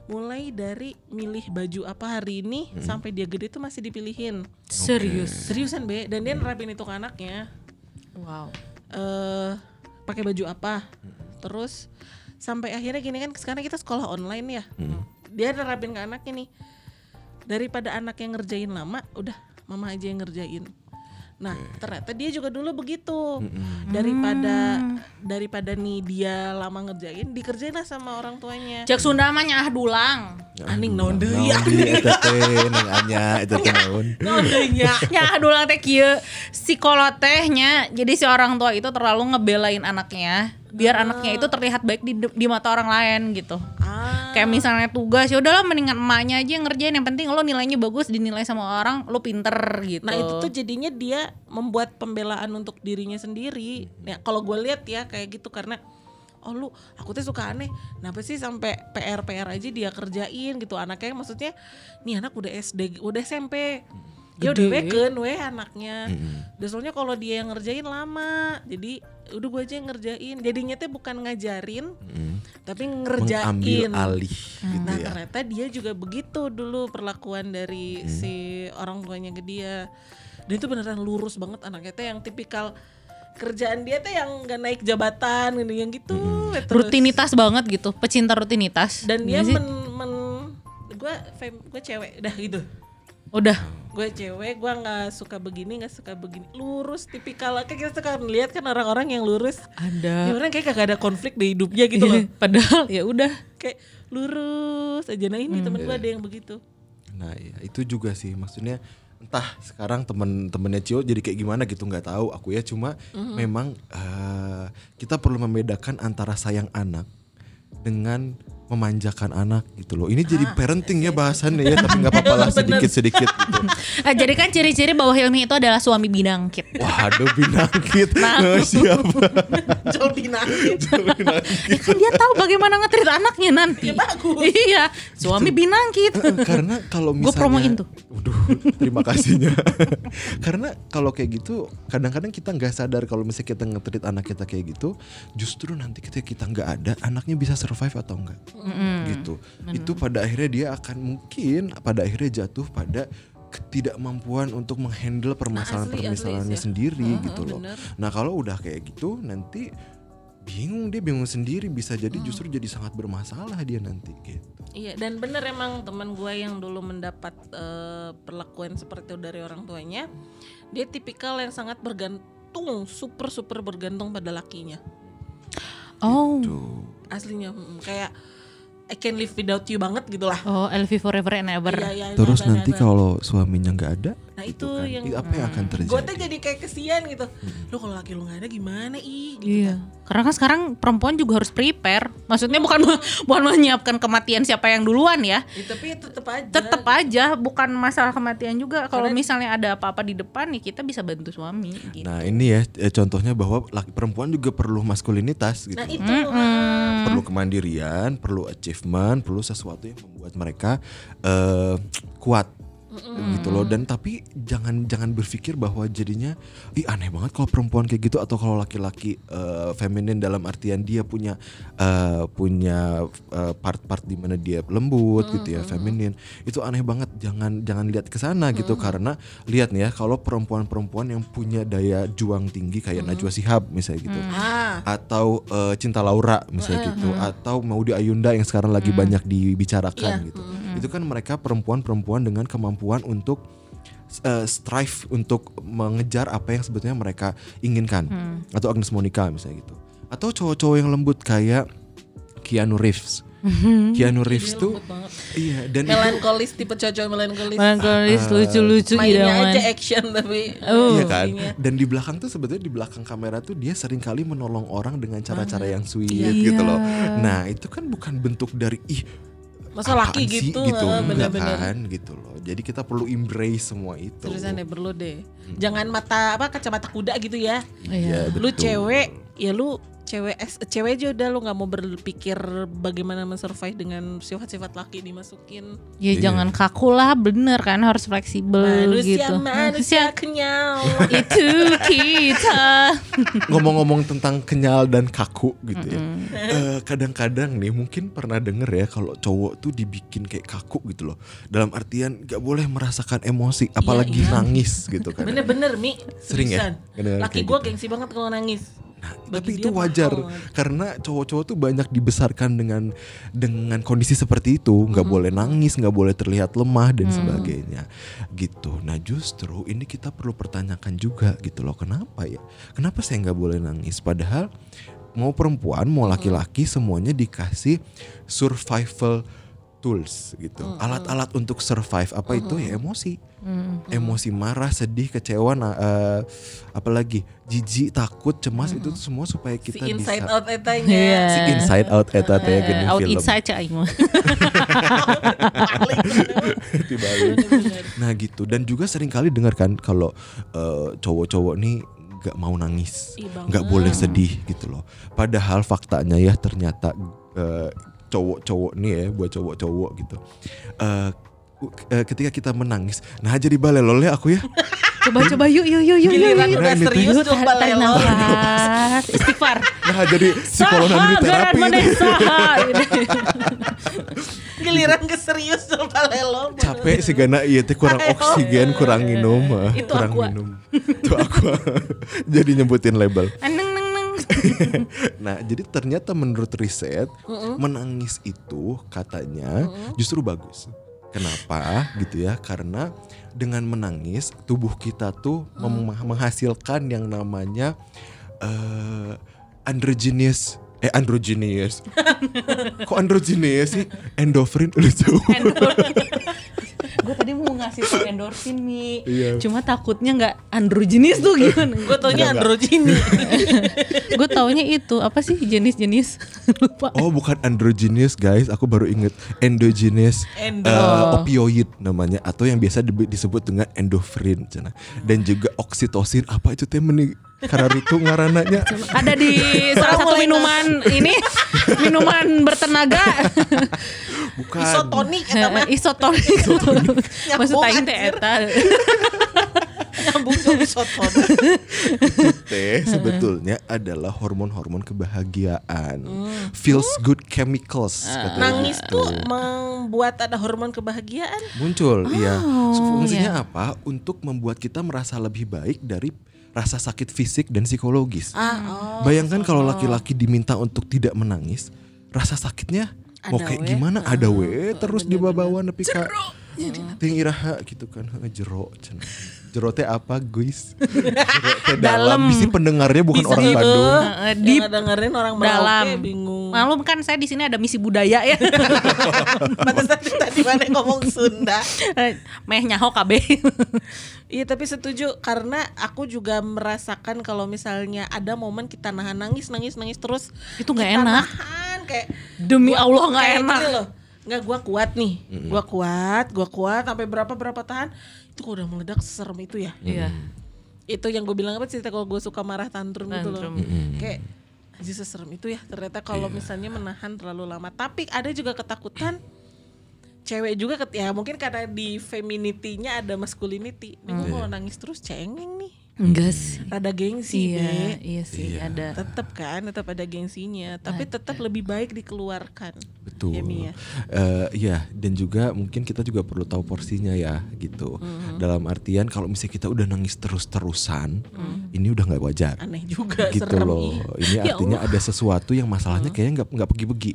Speaker 1: mulai dari milih baju apa hari ini sampai dia gede tuh masih dipilihin.
Speaker 3: Serius?
Speaker 1: Seriusan be. Dan dia nerapin itu ke anaknya.
Speaker 3: Wow.
Speaker 1: Eh pakai baju apa? Terus sampai akhirnya gini kan sekarang kita sekolah online ya. Dia nerapin ke anaknya nih. Daripada anak yang ngerjain lama udah mama aja yang ngerjain nah ternyata dia juga dulu begitu. Daripada daripada nih dia lama ngerjain dikerjain lah sama orang tuanya.
Speaker 3: Cek Sunda mah nyah dulang.
Speaker 1: Aning naon deui.
Speaker 2: Eta teh nang anya eta teh naon.
Speaker 1: naon deui nya
Speaker 3: nyah dulang teh kieu. Psikolog tehnya jadi si orang tua itu terlalu ngebelain anaknya biar anaknya itu terlihat baik di di mata orang lain gitu.
Speaker 1: Ah.
Speaker 3: Kayak misalnya tugas ya udahlah mendingan emaknya aja yang ngerjain. Yang penting lo nilainya bagus dinilai sama orang lo pinter gitu.
Speaker 1: Nah itu tuh jadinya dia membuat pembelaan untuk dirinya sendiri. Ya kalau gue lihat ya kayak gitu karena oh lu aku tuh suka aneh. Kenapa sih sampai PR PR aja dia kerjain? Gitu anaknya maksudnya nih anak udah SD udah SMP. Ya udah
Speaker 3: Gede.
Speaker 1: beken weh anaknya. Dan soalnya kalau dia yang ngerjain lama. Jadi udah gue aja yang ngerjain. Jadinya tuh bukan ngajarin tapi ngerjain.
Speaker 2: Mengambil alih gitu
Speaker 1: Nah
Speaker 2: ya.
Speaker 1: ternyata dia juga begitu dulu perlakuan dari
Speaker 2: Hmm.
Speaker 1: si orang tuanya ke dia. Dan itu beneran lurus banget anaknya teh yang tipikal kerjaan dia teh yang gak naik jabatan gitu yang gitu.
Speaker 2: Hmm.
Speaker 1: terus.
Speaker 3: rutinitas banget gitu pecinta rutinitas
Speaker 1: Dan dia
Speaker 3: sih?
Speaker 1: men, men gue gue cewek dah gitu.
Speaker 3: udah
Speaker 1: Gue cewek, gue nggak suka begini, nggak suka begini. Lurus, tipikal. Kayak kita suka melihat kan orang-orang yang lurus.
Speaker 3: ada
Speaker 1: Ya orang kayak kagak ada konflik di hidupnya gitu loh.
Speaker 3: padahal ya udah
Speaker 1: Kayak lurus aja. Nah ini temen gue ada yang begitu.
Speaker 2: Nah ya, itu juga sih maksudnya entah sekarang temen-temennya Cio jadi kayak gimana gitu nggak tahu aku ya cuma memang eh, kita perlu membedakan antara sayang anak dengan memanjakan anak gitu loh. Ini jadi parenting ya bahasannya ya, tapi nggak apa-apa lah sedikit-sedikit gitu.
Speaker 3: Eh, jadi kan ciri-ciri bahwa Hilmi itu adalah suami binangkit.
Speaker 2: Waduh binangkit. Nah, siapa?
Speaker 1: Jol binangkit.
Speaker 3: Ya kan dia tahu bagaimana ngetrit anaknya nanti.
Speaker 1: Ya, bagus.
Speaker 3: Iya, suami binangkit.
Speaker 2: Karena kalau
Speaker 3: Gua
Speaker 2: misalnya
Speaker 3: promoin tuh.
Speaker 2: Waduh, terima kasihnya. Karena kalau kayak gitu, kadang-kadang kita nggak sadar kalau misalnya kita ngetrit anak kita kayak gitu, justru nanti ketika kita nggak ada, anaknya bisa survive atau enggak. Gitu. Itu pada akhirnya dia akan mungkin pada akhirnya jatuh pada ketidakmampuan untuk menghandle permasalahan-permasalahannya
Speaker 1: asli sih.
Speaker 2: sendiri
Speaker 1: Heeh,
Speaker 2: gitu loh.
Speaker 1: bener.
Speaker 2: Nah, kalau udah kayak gitu nanti bingung dia bingung sendiri bisa jadi
Speaker 1: Mm.
Speaker 2: justru jadi sangat bermasalah dia nanti gitu.
Speaker 1: Iya dan bener emang teman gue yang dulu mendapat eh, perlakuan seperti itu dari orang tuanya, dia tipikal yang sangat bergantung, super super bergantung pada lakinya.
Speaker 3: Oh.
Speaker 2: Tuh.
Speaker 1: Aslinya kayak I can live without you banget gitu lah.
Speaker 3: Oh, LV forever and ever.
Speaker 1: Iya, iya,
Speaker 2: Terus
Speaker 1: nah, nah,
Speaker 2: nanti kalau suaminya nggak ada,
Speaker 1: Nah,
Speaker 2: gitu
Speaker 1: itu
Speaker 2: kan,
Speaker 1: yang-
Speaker 2: i- apa yang akan terjadi?
Speaker 1: gue tuh jadi kayak kesian gitu. Lu kalau laki lu nggak ada gimana ih? Gitu
Speaker 3: Iya. Karena kan sekarang perempuan juga harus prepare. Maksudnya bukan bukan menyiapkan kematian siapa yang duluan ya.
Speaker 1: Ya, tapi tetap aja.
Speaker 3: Tetap aja bukan masalah kematian juga. Kalau misalnya ada apa-apa di depan nih kita bisa bantu suami gitu.
Speaker 2: Nah ini ya eh, contohnya bahwa laki perempuan juga perlu maskulinitas gitu.
Speaker 1: Nah itu ah.
Speaker 2: Perlu kemandirian, perlu achievement, perlu sesuatu yang membuat mereka eh, kuat gitu loh. Dan tapi jangan jangan berpikir bahwa jadinya ih aneh banget kalau perempuan kayak gitu atau kalau laki-laki eh, feminin dalam artian dia punya eh, punya eh, part-part di mana dia lembut gitu ya feminin. Itu aneh banget. Jangan jangan lihat ke sana gitu. Karena lihat nih ya kalau perempuan-perempuan yang punya daya juang tinggi kayak Najwa Shihab misalnya gitu.
Speaker 1: Ah.
Speaker 2: Atau eh, Cinta Laura misalnya gitu. Atau Maudy Ayunda yang sekarang lagi banyak dibicarakan gitu itu kan mereka perempuan-perempuan dengan kemampuan untuk eh, strive untuk mengejar apa yang sebetulnya mereka inginkan atau Agnes Monica misalnya gitu atau cowok-cowok yang lembut kayak Keanu Reeves Keanu Reeves tuh iya dan itu
Speaker 1: melankolis tipe cowok melankolis.
Speaker 3: Melankolis lucu-lucu
Speaker 1: Mainnya
Speaker 3: idaman.
Speaker 1: aja action tapi
Speaker 3: Oh.
Speaker 2: Iya kan? Dan di belakang tuh sebetulnya di belakang kamera tuh dia sering kali menolong orang dengan cara-cara yang sweet
Speaker 3: Iya.
Speaker 2: gitu loh. Nah, itu kan bukan bentuk dari ih
Speaker 1: Masa laki
Speaker 2: sih?"
Speaker 1: gitu,
Speaker 2: gitu.
Speaker 1: bener-bener.
Speaker 2: kan gitu loh. Jadi kita perlu embrace semua itu.
Speaker 1: Terusan deh perlu deh. Jangan mata apa kacamata kuda gitu ya.
Speaker 3: Iya.
Speaker 2: Ya,
Speaker 1: Lu
Speaker 2: betul.
Speaker 1: cewek ya lu cewek es- cewek aja udah lu nggak mau berpikir bagaimana mensurvive dengan sifat-sifat laki dimasukin.
Speaker 3: Ya
Speaker 2: Iya.
Speaker 3: jangan kaku lah, bener kan harus fleksibel
Speaker 1: Manusia
Speaker 3: gitu.
Speaker 1: manusia kenyal.
Speaker 3: itu kita.
Speaker 2: Ngomong-ngomong tentang kenyal dan kaku gitu ya. Eh, kadang-kadang nih mungkin pernah denger ya kalau cowok tuh dibikin kayak kaku gitu loh. Dalam artian gak boleh merasakan emosi apalagi
Speaker 1: iya.
Speaker 2: nangis gitu kan.
Speaker 1: Bener-bener Mi.
Speaker 2: Sering ya?
Speaker 1: Laki gua
Speaker 2: gitu.
Speaker 1: gengsi banget kalau nangis.
Speaker 2: Nah,
Speaker 1: Bagi
Speaker 2: tapi itu
Speaker 1: mahal
Speaker 2: wajar
Speaker 1: banget.
Speaker 2: karena cowok-cowok tuh banyak dibesarkan dengan dengan kondisi seperti itu, nggak boleh nangis, nggak boleh terlihat lemah dan sebagainya, gitu. Nah justru ini kita perlu pertanyakan juga gitu loh, kenapa ya? Kenapa saya nggak boleh nangis? Padahal mau perempuan mau laki-laki semuanya dikasih survival tools gitu, alat-alat untuk survive. Apa itu? ya emosi, emosi marah, sedih, kecewa, nah, eh, apalagi? Jijik, takut, cemas itu tuh semua supaya
Speaker 1: Si
Speaker 2: kita
Speaker 1: inside
Speaker 2: bisa
Speaker 1: out etanya.
Speaker 3: Iya.
Speaker 2: si inside out eta teh
Speaker 3: Eh,
Speaker 2: gini
Speaker 3: out
Speaker 2: film.
Speaker 3: inside cah.
Speaker 2: Nah gitu. Dan juga sering kali dengar kan kalau eh, cowok-cowok nih nggak mau nangis, nggak boleh sedih gitu loh. Padahal faktanya ya ternyata eh, cowok-cowok nih ya buat cowok-cowok gitu. Eh, u- eh, ketika kita menangis, nah jadi balelol ya aku ya.
Speaker 3: Coba coba yuk yuk yuk yuk.
Speaker 1: Giliran
Speaker 3: yuk, yuk.
Speaker 1: udah serius
Speaker 3: Yuk,
Speaker 1: tuh balelol.
Speaker 3: nafas. Istighfar.
Speaker 2: Nah jadi
Speaker 3: Saha, garan
Speaker 2: terapi.
Speaker 3: saha.
Speaker 1: Giliran ke serius tuh balelo.
Speaker 2: capek sih karena iya teh kurang oksigen kurang minum
Speaker 1: Itu
Speaker 2: kurang minum itu aku jadi nyebutin label
Speaker 3: Neng neng neng.
Speaker 2: nah jadi ternyata menurut riset menangis itu katanya justru bagus. Kenapa? Gitu ya karena dengan menangis tubuh kita tuh mem- menghasilkan yang namanya eh androgynous eh androgynous kok androgynous sih? Endorphin lu tahu
Speaker 3: Gue tadi mau ngasih tau endorfin Mi.
Speaker 2: Iya.
Speaker 3: Cuma takutnya nggak androgenis tuh gimana?
Speaker 1: Gue taunya androgini.
Speaker 3: Gue taunya itu apa sih jenis-jenis lupa.
Speaker 2: Oh bukan androgynous guys, aku baru inget endogenous
Speaker 1: Endo.
Speaker 2: eh, opioid namanya atau yang biasa di- disebut dengan endorphin cina. dan juga oksitosin apa itu teh meni karena itu ngarananya
Speaker 3: Ada di salah satu minuman ini minuman bertenaga.
Speaker 2: bukan
Speaker 1: Isotonik eta mah
Speaker 3: Isotonik. Maksud
Speaker 1: Nyambung,
Speaker 3: aing teh eta.
Speaker 1: nyambung ke isotonik.
Speaker 2: teh sebetulnya adalah hormon-hormon kebahagiaan
Speaker 1: Hmm.
Speaker 2: feels good chemicals katanya
Speaker 1: Nangis
Speaker 2: gitu.
Speaker 1: tuh membuat ada hormon kebahagiaan.
Speaker 2: muncul iya
Speaker 3: Oh,
Speaker 2: fungsinya
Speaker 3: iya.
Speaker 2: apa untuk membuat kita merasa lebih baik dari rasa sakit fisik dan psikologis
Speaker 1: Ah, oh.
Speaker 2: Bayangkan kalau laki-laki diminta untuk tidak menangis, rasa sakitnya mau
Speaker 1: Ada
Speaker 2: kayak
Speaker 1: we.
Speaker 2: gimana? Ada we terus dibawa nepi ka ting iraha gitu kan cenah. Jero teh apa guys? Jero teh dalam. Bisi pendengarnya bukan orang
Speaker 1: Bisa
Speaker 2: Bandung.
Speaker 1: itu. Yang
Speaker 3: deep
Speaker 1: dengerin orang
Speaker 3: dalam.
Speaker 1: Merauke bingung.
Speaker 3: Malum kan saya di sini ada misi budaya ya.
Speaker 1: Pantesan tadi mana ngomong Sunda.
Speaker 3: Meh nyaho KB.
Speaker 1: Iya tapi setuju karena aku juga merasakan kalau misalnya ada momen kita nahan nangis nangis nangis terus
Speaker 3: Itu nggak
Speaker 1: kita
Speaker 3: enak.
Speaker 1: nahan kayak
Speaker 3: Demi Allah nggak
Speaker 1: kayak
Speaker 3: enak.
Speaker 1: gini loh nggak gua kuat nih. Gua kuat gua kuat sampai berapa berapa tahan itu kok udah meledak serem itu ya.
Speaker 3: Iya.
Speaker 1: itu yang gue bilang apa cerita kalau gue suka marah tantrum, gitu loh.
Speaker 3: Tantrum.
Speaker 1: kayak aja seserem itu ya ternyata kalau misalnya menahan terlalu lama. Tapi ada juga ketakutan cewek juga ket- ya mungkin karena di femininity-nya ada masculinity. Nih gue kalau nangis terus cengeng nih
Speaker 3: Enggak sih.
Speaker 1: rada gengsi
Speaker 3: Iya,
Speaker 1: be
Speaker 3: iya sih ada.
Speaker 1: tetap kan tetap ada gengsinya tapi tetap lebih baik dikeluarkan
Speaker 2: Betul.
Speaker 1: ya Mia
Speaker 2: Eh, Iya, dan juga mungkin kita juga perlu tahu porsinya ya gitu.
Speaker 1: Mm-hmm.
Speaker 2: Dalam artian kalau misalnya kita udah nangis terus-terusan, ini udah nggak wajar.
Speaker 1: aneh juga
Speaker 2: gitu
Speaker 1: serem
Speaker 2: loh.
Speaker 1: ih.
Speaker 2: Ini
Speaker 3: Ya
Speaker 2: artinya ada sesuatu yang masalahnya kayaknya nggak nggak pergi-pergi.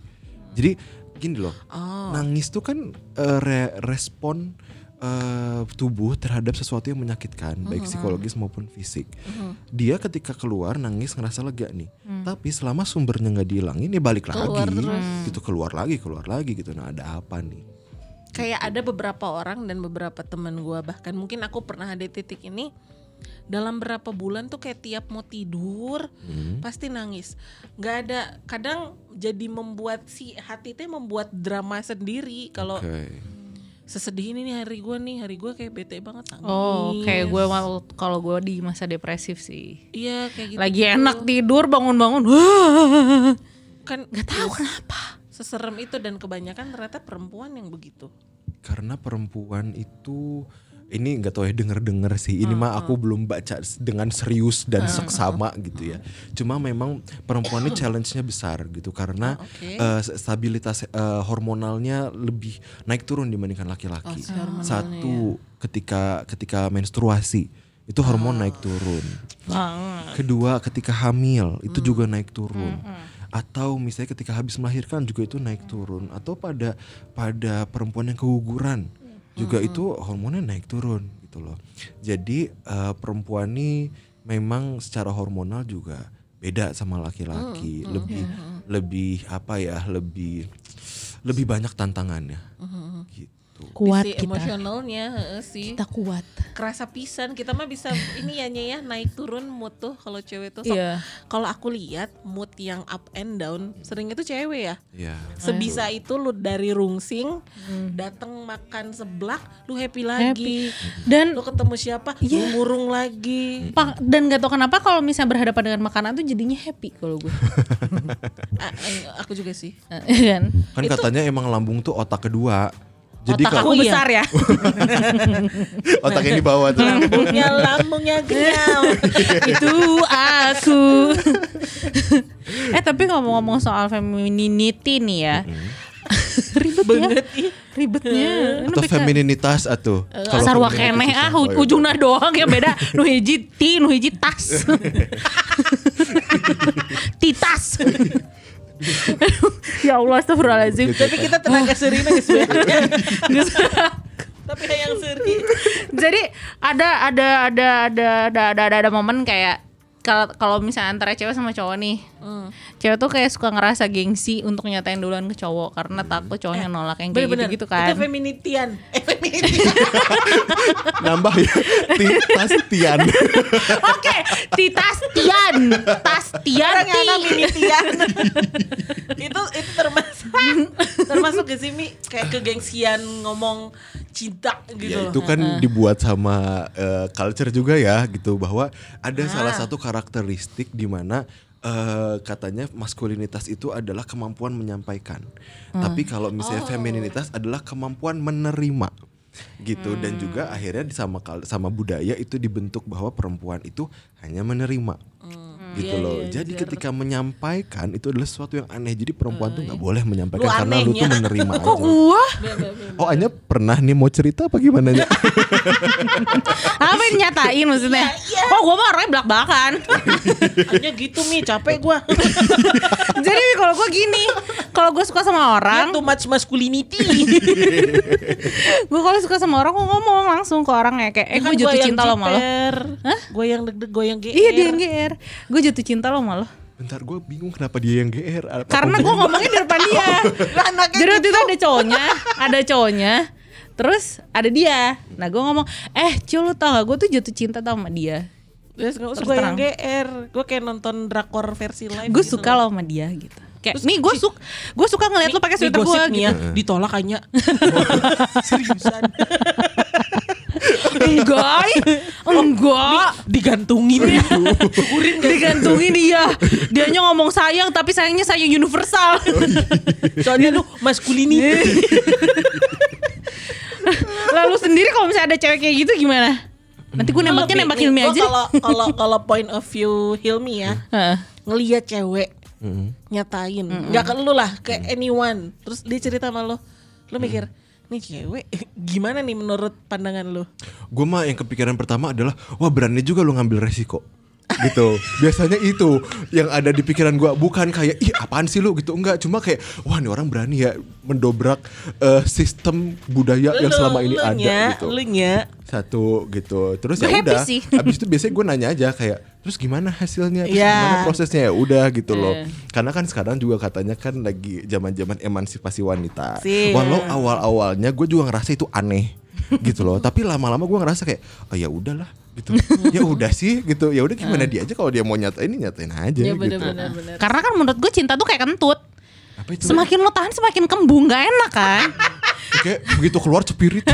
Speaker 2: Jadi gini loh,
Speaker 1: Oh.
Speaker 2: nangis tuh kan eh, re- respon eh, tubuh terhadap sesuatu yang menyakitkan, baik psikologis maupun fisik. Dia ketika keluar nangis ngerasa lega nih, tapi selama sumbernya nggak dihilangin, ya balik
Speaker 1: Keluar
Speaker 2: lagi,
Speaker 1: terus.
Speaker 2: gitu keluar lagi, keluar lagi gitu. Nah ada apa nih?
Speaker 1: kayak ada beberapa orang dan beberapa teman gua bahkan mungkin aku pernah ada titik ini dalam berapa bulan tuh kayak tiap mau tidur
Speaker 2: Hmm.
Speaker 1: pasti nangis nggak ada kadang jadi membuat si hati teh membuat drama sendiri kalau
Speaker 2: Oke.
Speaker 1: Sesedih ini nih hari gua nih hari gua kayak bete banget nangis
Speaker 3: Oh, kayak gue mau kalau gue di masa depresif sih.
Speaker 1: iya kayak gitu
Speaker 3: Lagi enak tidur bangun-bangun.
Speaker 1: kan
Speaker 3: Gak tahu kenapa.
Speaker 1: seserem itu dan kebanyakan ternyata perempuan yang begitu
Speaker 2: Karena perempuan itu ini nggak tahu ya denger-denger sih. Ini mah aku belum baca dengan serius dan seksama gitu ya. Cuma memang perempuan ini challenge-nya besar gitu karena
Speaker 1: Ah, oke.
Speaker 2: eh, stabilitas eh, hormonalnya lebih naik turun dibandingkan laki-laki.
Speaker 1: Oh,
Speaker 2: Satu ketika ketika menstruasi itu hormon naik turun.
Speaker 3: Banget.
Speaker 2: Kedua ketika hamil itu juga naik turun. Atau misalnya ketika habis melahirkan juga itu naik turun. Atau pada pada perempuan yang keguguran juga itu hormonnya naik turun gitu loh. Jadi eh, perempuan ini memang secara hormonal juga beda sama laki-laki. Lebih lebih apa ya? Lebih lebih banyak tantangannya. Gitu.
Speaker 3: Kuat
Speaker 1: Sisi
Speaker 3: kita.
Speaker 1: emosionalnya heeh sih
Speaker 3: Kita kuat.
Speaker 1: kerasa pisan kita mah bisa ini ya ya naik turun mood tuh kalau cewek tuh sok-
Speaker 3: Iya.
Speaker 1: kalau aku lihat mood yang up and down sering itu cewek ya
Speaker 2: Ya.
Speaker 1: sebisa itu lu dari rungsing datang makan seblak lu happy lagi
Speaker 3: Dan
Speaker 1: lu ketemu siapa lu murung lagi
Speaker 3: pa- dan gak tau kenapa kalau misalnya berhadapan dengan makanan tuh jadinya happy kalau gue.
Speaker 1: Ah, eh, aku juga sih
Speaker 3: kan?
Speaker 2: Kan katanya emang lambung tuh otak kedua. Jadi
Speaker 3: Otak
Speaker 2: kalau
Speaker 3: aku
Speaker 1: iya.
Speaker 3: besar ya.
Speaker 2: otak ini bawah tuh.
Speaker 1: lambungnya lambungnya kenyal
Speaker 3: itu aku. eh tapi ngomong-ngomong soal femininity nih ya. Ribet
Speaker 1: banget
Speaker 3: ya.
Speaker 1: ih
Speaker 3: Ribetnya.
Speaker 2: Atau femininitas atau kalau
Speaker 3: Sarwa keneh ah
Speaker 2: iya.
Speaker 3: ujungnya doang ya beda. Nu hiji ti, nu hiji tas. Titas. Ya Allah astagfirullahaladzim.
Speaker 1: tapi kita tenaga seri nangis banget tapi yang seri.
Speaker 3: Jadi ada ada ada ada ada ada, ada, ada momen kayak kalau kalau misalnya antara cewek sama cowok nih,
Speaker 1: Hmm.
Speaker 3: cewek tuh kayak suka ngerasa gengsi untuk nyatain duluan ke cowok karena takut cowoknya nolak yang kayak
Speaker 1: Bener-bener.
Speaker 3: gitu-gitu kan.
Speaker 1: Itu feminitian. Eh feminitian.
Speaker 2: Nambah ya. Tipastian.
Speaker 3: Oke, Titastian, Tastian,
Speaker 1: Orang yang namanya minitian. itu itu termasuk termasuk gak sih Mi kayak kegengsian ngomong cinta gitu
Speaker 2: ya
Speaker 1: loh.
Speaker 2: itu kan dibuat sama eh, culture juga ya gitu bahwa ada
Speaker 1: Ah.
Speaker 2: salah satu karakteristik di mana eh, katanya maskulinitas itu adalah kemampuan menyampaikan.
Speaker 1: Hmm.
Speaker 2: Tapi kalau misalnya
Speaker 1: Oh.
Speaker 2: femininitas adalah kemampuan menerima gitu dan
Speaker 1: Hmm.
Speaker 2: juga akhirnya sama sama budaya itu dibentuk bahwa perempuan itu hanya menerima gitu
Speaker 1: Iya,
Speaker 2: loh
Speaker 1: iya,
Speaker 2: jadi
Speaker 1: biar-
Speaker 2: ketika menyampaikan itu adalah sesuatu yang aneh jadi perempuan tuh nggak boleh
Speaker 1: Lu
Speaker 2: menyampaikan karena lu tuh
Speaker 1: anehnya.
Speaker 2: menerima
Speaker 3: Kok
Speaker 2: aja
Speaker 3: gua?
Speaker 2: oh Anya pernah nih mau cerita apa gimana nya
Speaker 3: Apa yang nyatain maksudnya? Oh, gua mah orangnya belak-belakan.
Speaker 1: Hanya gitu Mi capek gua.
Speaker 3: Jadi kalau gua gini, kalau gua suka sama orang,
Speaker 1: Too much masculinity.
Speaker 3: gua kalau suka sama orang gua ngomong langsung ke orangnya kayak, eh
Speaker 1: Kan
Speaker 3: gua jatuh
Speaker 1: yang
Speaker 3: cinta lo sama lo.
Speaker 1: jiper. Gue yang deg-deg, gue yang GR.
Speaker 3: Iya dia yang GR. Gue jatuh cinta lo sama lo.
Speaker 2: bentar gue bingung kenapa dia yang GR Apa
Speaker 3: Karena gue ngomongnya di depan dia.
Speaker 1: Lah, anaknya
Speaker 3: Jadi waktu
Speaker 1: gitu.
Speaker 3: itu ada cowoknya, ada cowoknya. Terus ada dia. Nah gue ngomong, eh Cil lu tau gak gue tuh jatuh cinta tau sama dia.
Speaker 1: Terus gue
Speaker 3: Terus
Speaker 1: yang
Speaker 3: terang.
Speaker 1: GR. Gue kayak nonton drakor versi live.
Speaker 3: Gue
Speaker 1: gitu
Speaker 3: suka
Speaker 1: loh.
Speaker 3: lo sama dia gitu. Kayak, nih gue suka, gue suka ngeliat lo pakai sweater gue
Speaker 1: nih ya,
Speaker 3: gitu.
Speaker 1: ditolak hanya. Seriusan.
Speaker 3: Enggak, enggak.
Speaker 1: Digantungin ya.
Speaker 3: Digantungin dia. Dianya ngomong sayang tapi sayangnya sayang universal.
Speaker 1: Soalnya lu masculinity.
Speaker 3: Lalu sendiri kalau misalnya ada cewek kayak gitu gimana? Nanti gue nembaknya nembak
Speaker 1: nih,
Speaker 3: Hilmi aja.
Speaker 1: Kalau kalau kalau point of view Hilmi ya,
Speaker 3: Heeh.
Speaker 1: ngelihat cewek nyatain, nggak ke lu lah, ke anyone. Terus dia cerita sama lo, lu mikir, nih cewek gimana nih menurut pandangan lu?
Speaker 2: gue mah yang kepikiran pertama adalah wah berani juga lu ngambil resiko gitu. Biasanya itu yang ada di pikiran gue bukan kayak ih apaan sih lu? gitu. Enggak cuma kayak wah ini orang berani ya mendobrak eh, sistem budaya yang
Speaker 1: Lu-
Speaker 2: selama ini
Speaker 1: lu
Speaker 2: ada
Speaker 1: nya,
Speaker 2: gitu.
Speaker 1: Lu nya.
Speaker 2: satu gitu. Terus ya udah. habis itu biasanya gue nanya aja kayak terus gimana hasilnya? Terus
Speaker 1: Iya.
Speaker 2: gimana prosesnya? Ya udah gitu loh.
Speaker 3: Eh.
Speaker 2: karena kan sekarang juga katanya kan lagi zaman zaman emansipasi wanita.
Speaker 1: Sih.
Speaker 2: walau awal awalnya gue juga ngerasa itu aneh gitu loh. Tapi lama-lama gue ngerasa kayak oh ya udahlah gitu ya udah sih gitu ya udah gimana hmm. dia aja kalau dia mau nyatain nyatain aja
Speaker 1: ya, bener,
Speaker 2: gitu
Speaker 1: bener, bener.
Speaker 3: karena kan menurut gue cinta tuh kayak kentut
Speaker 2: apa itu?
Speaker 3: Semakin lo tahan semakin kembung gak enak kan?
Speaker 2: Oke, begitu keluar cepirit.